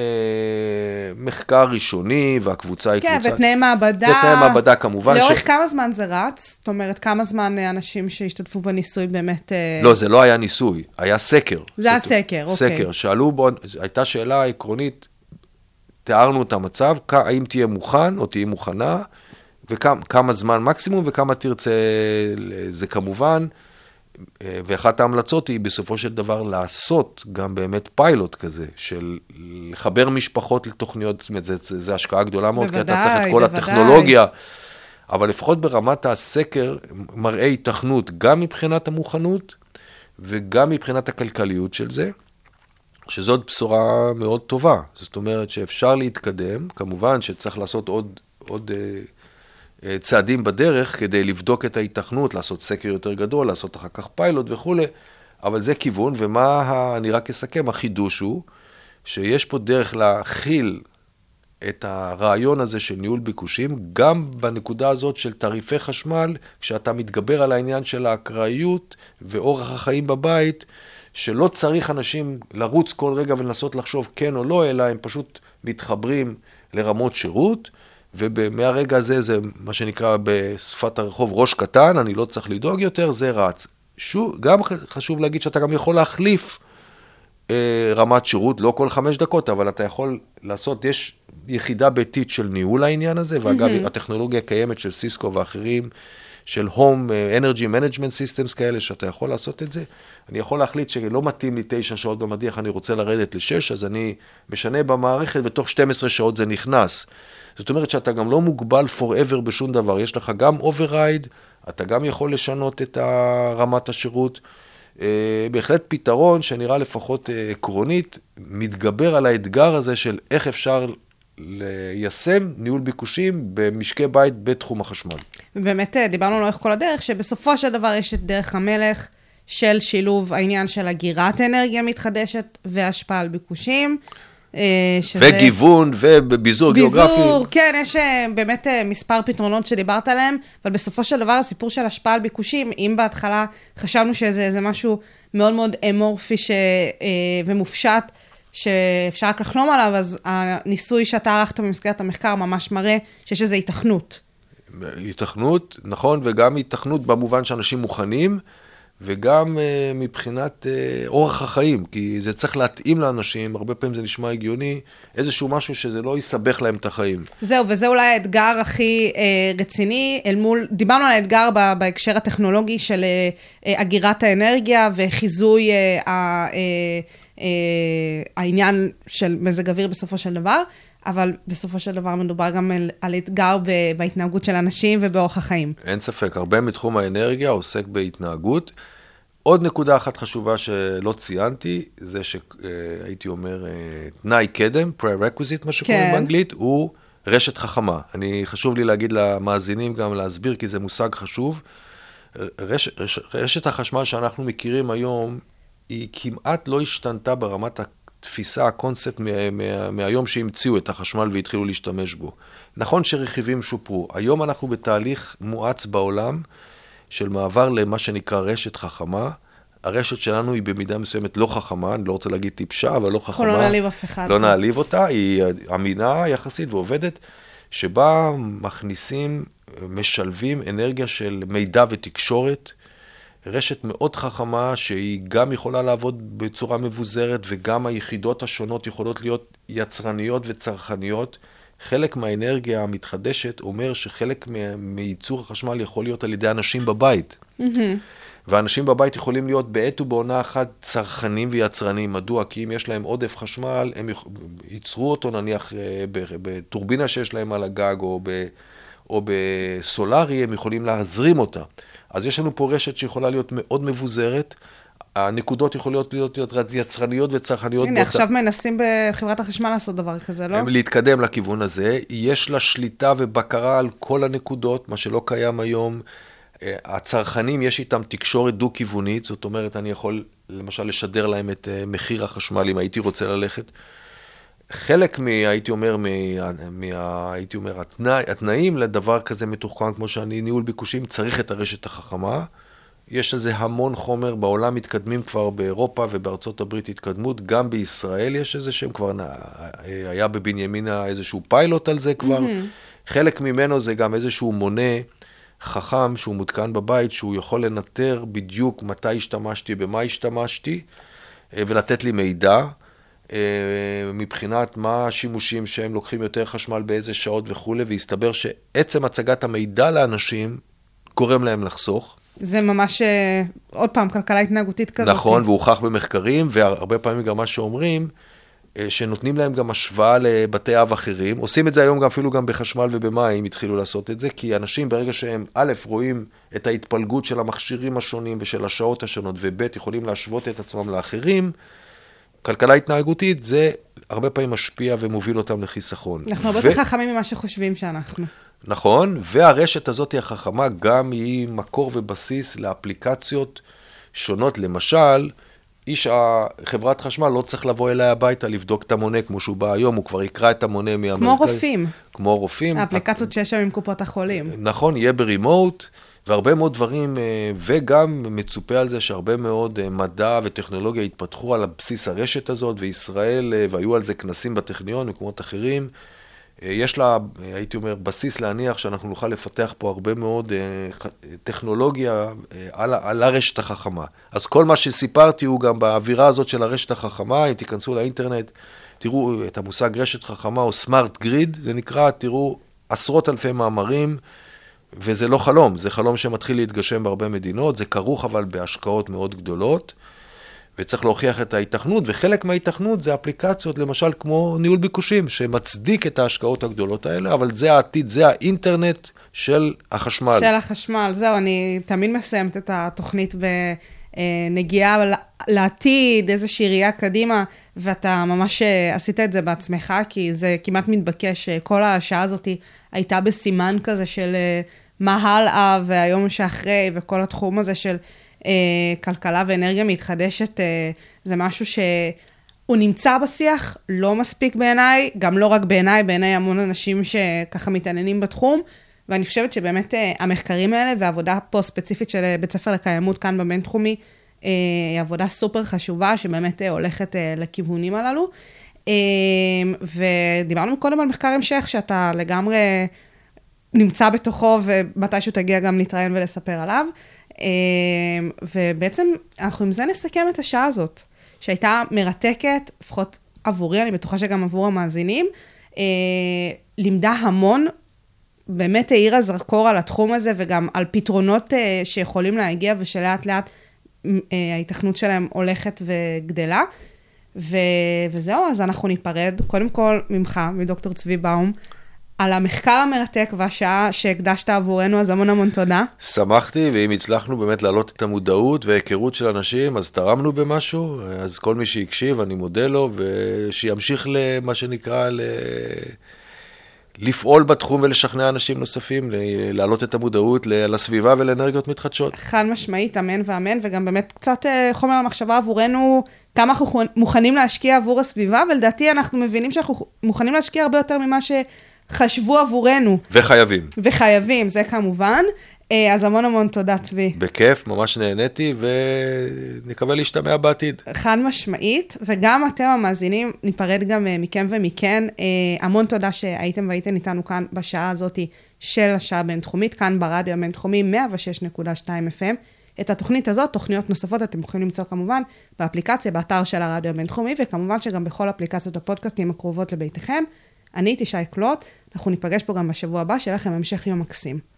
מחקר ראשוני, והקבוצה היא כן, קבוצה... כן, ותנאי מעבדה. ותנאי מעבדה כמובן. לאורך ש... כמה זמן זה רץ? זאת אומרת, כמה זמן אנשים שהשתתפו בניסוי באמת... אה, לא, זה לא היה ניסוי, היה סקר. זה היה סקר, אוקיי. סקר, שאלו בו, הייתה שאלה עקרונית, תיארנו את המצב, האם תהיה מוכן או תהיה מוכנה, וכמה זמן מקסימום וכמה תרצה, זה כמובן. ואחת ההמלצות היא בסופו של דבר לעשות גם באמת פיילוט כזה, של לחבר משפחות לתוכניות, זאת אומרת, זו השקעה גדולה מאוד, בוודאי, כי אתה צריך את כל בוודאי. הטכנולוגיה, אבל לפחות ברמת הסקר מראה התכנות גם מבחינת המוכנות וגם מבחינת הכלכליות של זה, שזאת בשורה מאוד טובה. זאת אומרת שאפשר להתקדם, כמובן שצריך לעשות עוד, עוד אה, צעדים בדרך כדי לבדוק את ההיתכנות, לעשות סקר יותר גדול, לעשות אחר כך פיילוט וכולי, אבל זה כיוון, ומה. אני רק אסכם, החידוש הוא שיש פה דרך להכיל את הרעיון הזה של ניהול ביקושים, גם בנקודה הזאת של תעריפי חשמל, כשאתה מתגבר על העניין של האקראיות ואורח החיים בבית, שלא צריך אנשים לרוץ כל רגע ולנסות לחשוב כן או לא, אלא הם פשוט מתחברים לרמות שירות. ומהרגע הזה זה מה שנקרא בשפת הרחוב ראש קטן, אני לא צריך לדאוג יותר, זה רץ. שוב, גם חשוב להגיד שאתה גם יכול להחליף אה, רמת שירות, לא כל חמש דקות, אבל אתה יכול לעשות, יש יחידה ביתית של ניהול העניין הזה, ואגב, mm-hmm. הטכנולוגיה הקיימת של סיסקו ואחרים, של אה, Energy Management Systems כאלה, שאתה יכול לעשות את זה. אני יכול להחליט שלא מתאים לי תשע שעות במדיח, אני רוצה לרדת לשש, אז אני משנה במערכת, ותוך 12 שעות זה נכנס. זאת אומרת שאתה גם לא מוגבל forever בשום דבר, יש לך גם override, אתה גם יכול לשנות את רמת השירות. אה, בהחלט פתרון שנראה לפחות אה, עקרונית, מתגבר על האתגר הזה של איך אפשר ליישם ניהול ביקושים במשקי בית בתחום החשמל. ובאמת אה, דיברנו לאורך כל הדרך, שבסופו של דבר יש את דרך המלך של שילוב העניין של אגירת אנרגיה מתחדשת והשפעה על ביקושים. אה, שזה... וגיוון וביזור גיאוגרפי. ביזור, כן, יש אה, באמת מספר פתרונות שדיברת עליהם, אבל בסופו של דבר הסיפור של השפעה על ביקושים, אם בהתחלה חשבנו שזה משהו מאוד מאוד אמורפי ש... ומופשט, שאפשר רק לחלום עליו, אז הניסוי שאתה ערכת במסגרת המחקר ממש מראה שיש איזו היתכנות. היתכנות, נכון, וגם היתכנות במובן שאנשים מוכנים. וגם uh, מבחינת uh, אורח החיים, כי זה צריך להתאים לאנשים, הרבה פעמים זה נשמע הגיוני, איזשהו משהו שזה לא יסבך להם את החיים. זהו, וזה אולי האתגר הכי uh, רציני אל מול, דיברנו על האתגר בהקשר הטכנולוגי של uh, uh, אגירת האנרגיה וחיזוי uh, uh, uh, העניין של מזג אוויר בסופו של דבר. אבל בסופו של דבר מדובר גם על, על אתגר ב, בהתנהגות של אנשים ובאורח החיים. אין ספק, הרבה מתחום האנרגיה עוסק בהתנהגות. עוד נקודה אחת חשובה שלא ציינתי, זה שהייתי אומר, אה, תנאי קדם, pre-requisite, מה שקוראים כן. באנגלית, הוא רשת חכמה. אני, חשוב לי להגיד למאזינים גם להסביר, כי זה מושג חשוב. רש, רש, רשת החשמל שאנחנו מכירים היום, היא כמעט לא השתנתה ברמת התפיסה, הקונספט מה, מה, מהיום שהמציאו את החשמל והתחילו להשתמש בו. נכון שרכיבים שופרו, היום אנחנו בתהליך מואץ בעולם של מעבר למה שנקרא רשת חכמה. הרשת שלנו היא במידה מסוימת לא חכמה, אני לא רוצה להגיד טיפשה, אבל לא חכמה. אנחנו לא נעליב אף אחד. לא נעליב אותה, היא אמינה יחסית ועובדת, שבה מכניסים, משלבים אנרגיה של מידע ותקשורת, רשת מאוד חכמה שהיא גם יכולה לעבוד בצורה מבוזרת וגם היחידות השונות יכולות להיות יצרניות וצרכניות. חלק מהאנרגיה המתחדשת אומר שחלק מייצור החשמל יכול להיות על ידי אנשים בבית. Mm-hmm. ואנשים בבית יכולים להיות בעת ובעונה אחת צרכנים ויצרנים. מדוע? כי אם יש להם עודף חשמל, הם ייצרו אותו נניח אה, בטורבינה שיש להם על הגג או, ב, או בסולארי, הם יכולים להזרים אותה. אז יש לנו פה רשת שיכולה להיות מאוד מבוזרת. הנקודות יכולות להיות, להיות יצרניות וצרכניות. הנה, עכשיו מנסים בחברת החשמל לעשות דבר כזה, לא? הם להתקדם לכיוון הזה. יש לה שליטה ובקרה על כל הנקודות, מה שלא קיים היום. אה, הצרכנים, יש איתם תקשורת דו-כיוונית, זאת אומרת, אני יכול למשל לשדר להם את אה, מחיר החשמל אם הייתי רוצה ללכת. חלק, מ, הייתי אומר, מ, מה, הייתי אומר, התנא, התנאים לדבר כזה מתוחכם כמו שאני ניהול ביקושים, צריך את הרשת החכמה. יש על זה המון חומר, בעולם מתקדמים כבר באירופה ובארצות הברית התקדמות, גם בישראל יש איזה שהם כבר, היה בבנימינה איזשהו פיילוט על זה כבר. Mm-hmm. חלק ממנו זה גם איזשהו מונה חכם שהוא מותקן בבית, שהוא יכול לנטר בדיוק מתי השתמשתי, במה השתמשתי, אה, ולתת לי מידע. אה, מבחינת מה השימושים שהם לוקחים יותר חשמל באיזה שעות וכולי, והסתבר שעצם הצגת המידע לאנשים גורם להם לחסוך. זה ממש, אה, עוד פעם, כלכלה התנהגותית כזאת. נכון, והוכח במחקרים, והרבה פעמים גם מה שאומרים, אה, שנותנים להם גם השוואה לבתי אב אחרים. עושים את זה היום גם אפילו גם בחשמל ובמים, התחילו לעשות את זה, כי אנשים ברגע שהם, א', רואים את ההתפלגות של המכשירים השונים ושל השעות השונות, וב', יכולים להשוות את עצמם לאחרים, כלכלה התנהגותית זה הרבה פעמים משפיע ומוביל אותם לחיסכון. אנחנו הרבה יותר ו... חכמים ממה שחושבים שאנחנו. נכון, והרשת הזאת החכמה גם היא מקור ובסיס לאפליקציות שונות. למשל, איש חברת חשמל לא צריך לבוא אליי הביתה לבדוק את המונה כמו שהוא בא היום, הוא כבר יקרא את המונה מהמרכז. כמו רופאים. כמו רופאים. האפליקציות שיש שם עם קופות החולים. נכון, יהיה ברימוט. והרבה מאוד דברים, אה, וגם מצופה על זה שהרבה מאוד אה, מדע וטכנולוגיה התפתחו על בסיס הרשת הזאת, וישראל, אה, והיו על זה כנסים בטכניון ומקומות אחרים. יש לה, הייתי אומר, בסיס להניח שאנחנו נוכל לפתח פה הרבה מאוד טכנולוגיה על, על הרשת החכמה. אז כל מה שסיפרתי הוא גם באווירה הזאת של הרשת החכמה, אם תיכנסו לאינטרנט, תראו את המושג רשת חכמה או סמארט גריד, זה נקרא, תראו עשרות אלפי מאמרים. וזה לא חלום, זה חלום שמתחיל להתגשם בהרבה מדינות, זה כרוך אבל בהשקעות מאוד גדולות, וצריך להוכיח את ההיתכנות, וחלק מההיתכנות זה אפליקציות, למשל כמו ניהול ביקושים, שמצדיק את ההשקעות הגדולות האלה, אבל זה העתיד, זה האינטרנט של החשמל. של החשמל, זהו, אני תמיד מסיימת את התוכנית בנגיעה לעתיד, איזושהי ראייה קדימה, ואתה ממש אה, עשית את זה בעצמך, כי זה כמעט מתבקש, אה, כל השעה הזאת הייתה בסימן כזה של אה, מה הלאה, והיום שאחרי, וכל התחום הזה של אה, כלכלה ואנרגיה מתחדשת, אה, זה משהו שהוא נמצא בשיח, לא מספיק בעיניי, גם לא רק בעיניי, בעיניי המון אנשים שככה מתעניינים בתחום. ואני חושבת שבאמת אה, המחקרים האלה והעבודה פה ספציפית של בית ספר לקיימות כאן בבינתחומי, היא עבודה סופר חשובה, שבאמת הולכת לכיוונים הללו. ודיברנו קודם על מחקר המשך, שאתה לגמרי נמצא בתוכו, ומתישהו תגיע גם להתראיין ולספר עליו. אמ, ובעצם אנחנו עם זה נסכם את השעה הזאת, שהייתה מרתקת, לפחות עבורי, אני בטוחה שגם עבור המאזינים. אה, לימדה המון, באמת האירה זרקור על התחום הזה וגם על פתרונות אה, שיכולים להגיע ושלאט לאט אה, ההיתכנות שלהם הולכת וגדלה. ו... וזהו, אז אנחנו ניפרד, קודם כל ממך, מדוקטור צבי באום. על המחקר המרתק והשעה שהקדשת עבורנו, אז המון המון תודה. שמחתי, ואם הצלחנו באמת להעלות את המודעות וההיכרות של אנשים, אז תרמנו במשהו, אז כל מי שהקשיב, אני מודה לו, ושימשיך למה שנקרא, ל... לפעול בתחום ולשכנע אנשים נוספים, להעלות את המודעות לסביבה ולאנרגיות מתחדשות. חד משמעית, אמן ואמן, וגם באמת קצת אה, חומר למחשבה עבורנו, כמה אנחנו מוכנים להשקיע עבור הסביבה, ולדעתי אנחנו מבינים שאנחנו מוכנים להשקיע הרבה יותר ממה ש... חשבו עבורנו. וחייבים. וחייבים, זה כמובן. אה, אז המון המון תודה, צבי. בכיף, ממש נהניתי, ונקווה להשתמע בעתיד. חד משמעית, וגם אתם המאזינים, ניפרד גם אה, מכם ומכן. אה, המון תודה שהייתם והייתם איתנו כאן בשעה הזאת של השעה הבינתחומית, כאן ברדיו הבינתחומי 106.2 FM. את התוכנית הזאת, תוכניות נוספות, אתם יכולים למצוא כמובן באפליקציה, באתר של הרדיו הבינתחומי, וכמובן שגם בכל אפליקציות הפודקאסטים הקרובות לביתכם. אני הייתי שי קלוט, אנחנו ניפגש פה גם בשבוע הבא, שיהיה לכם המשך יום מקסים.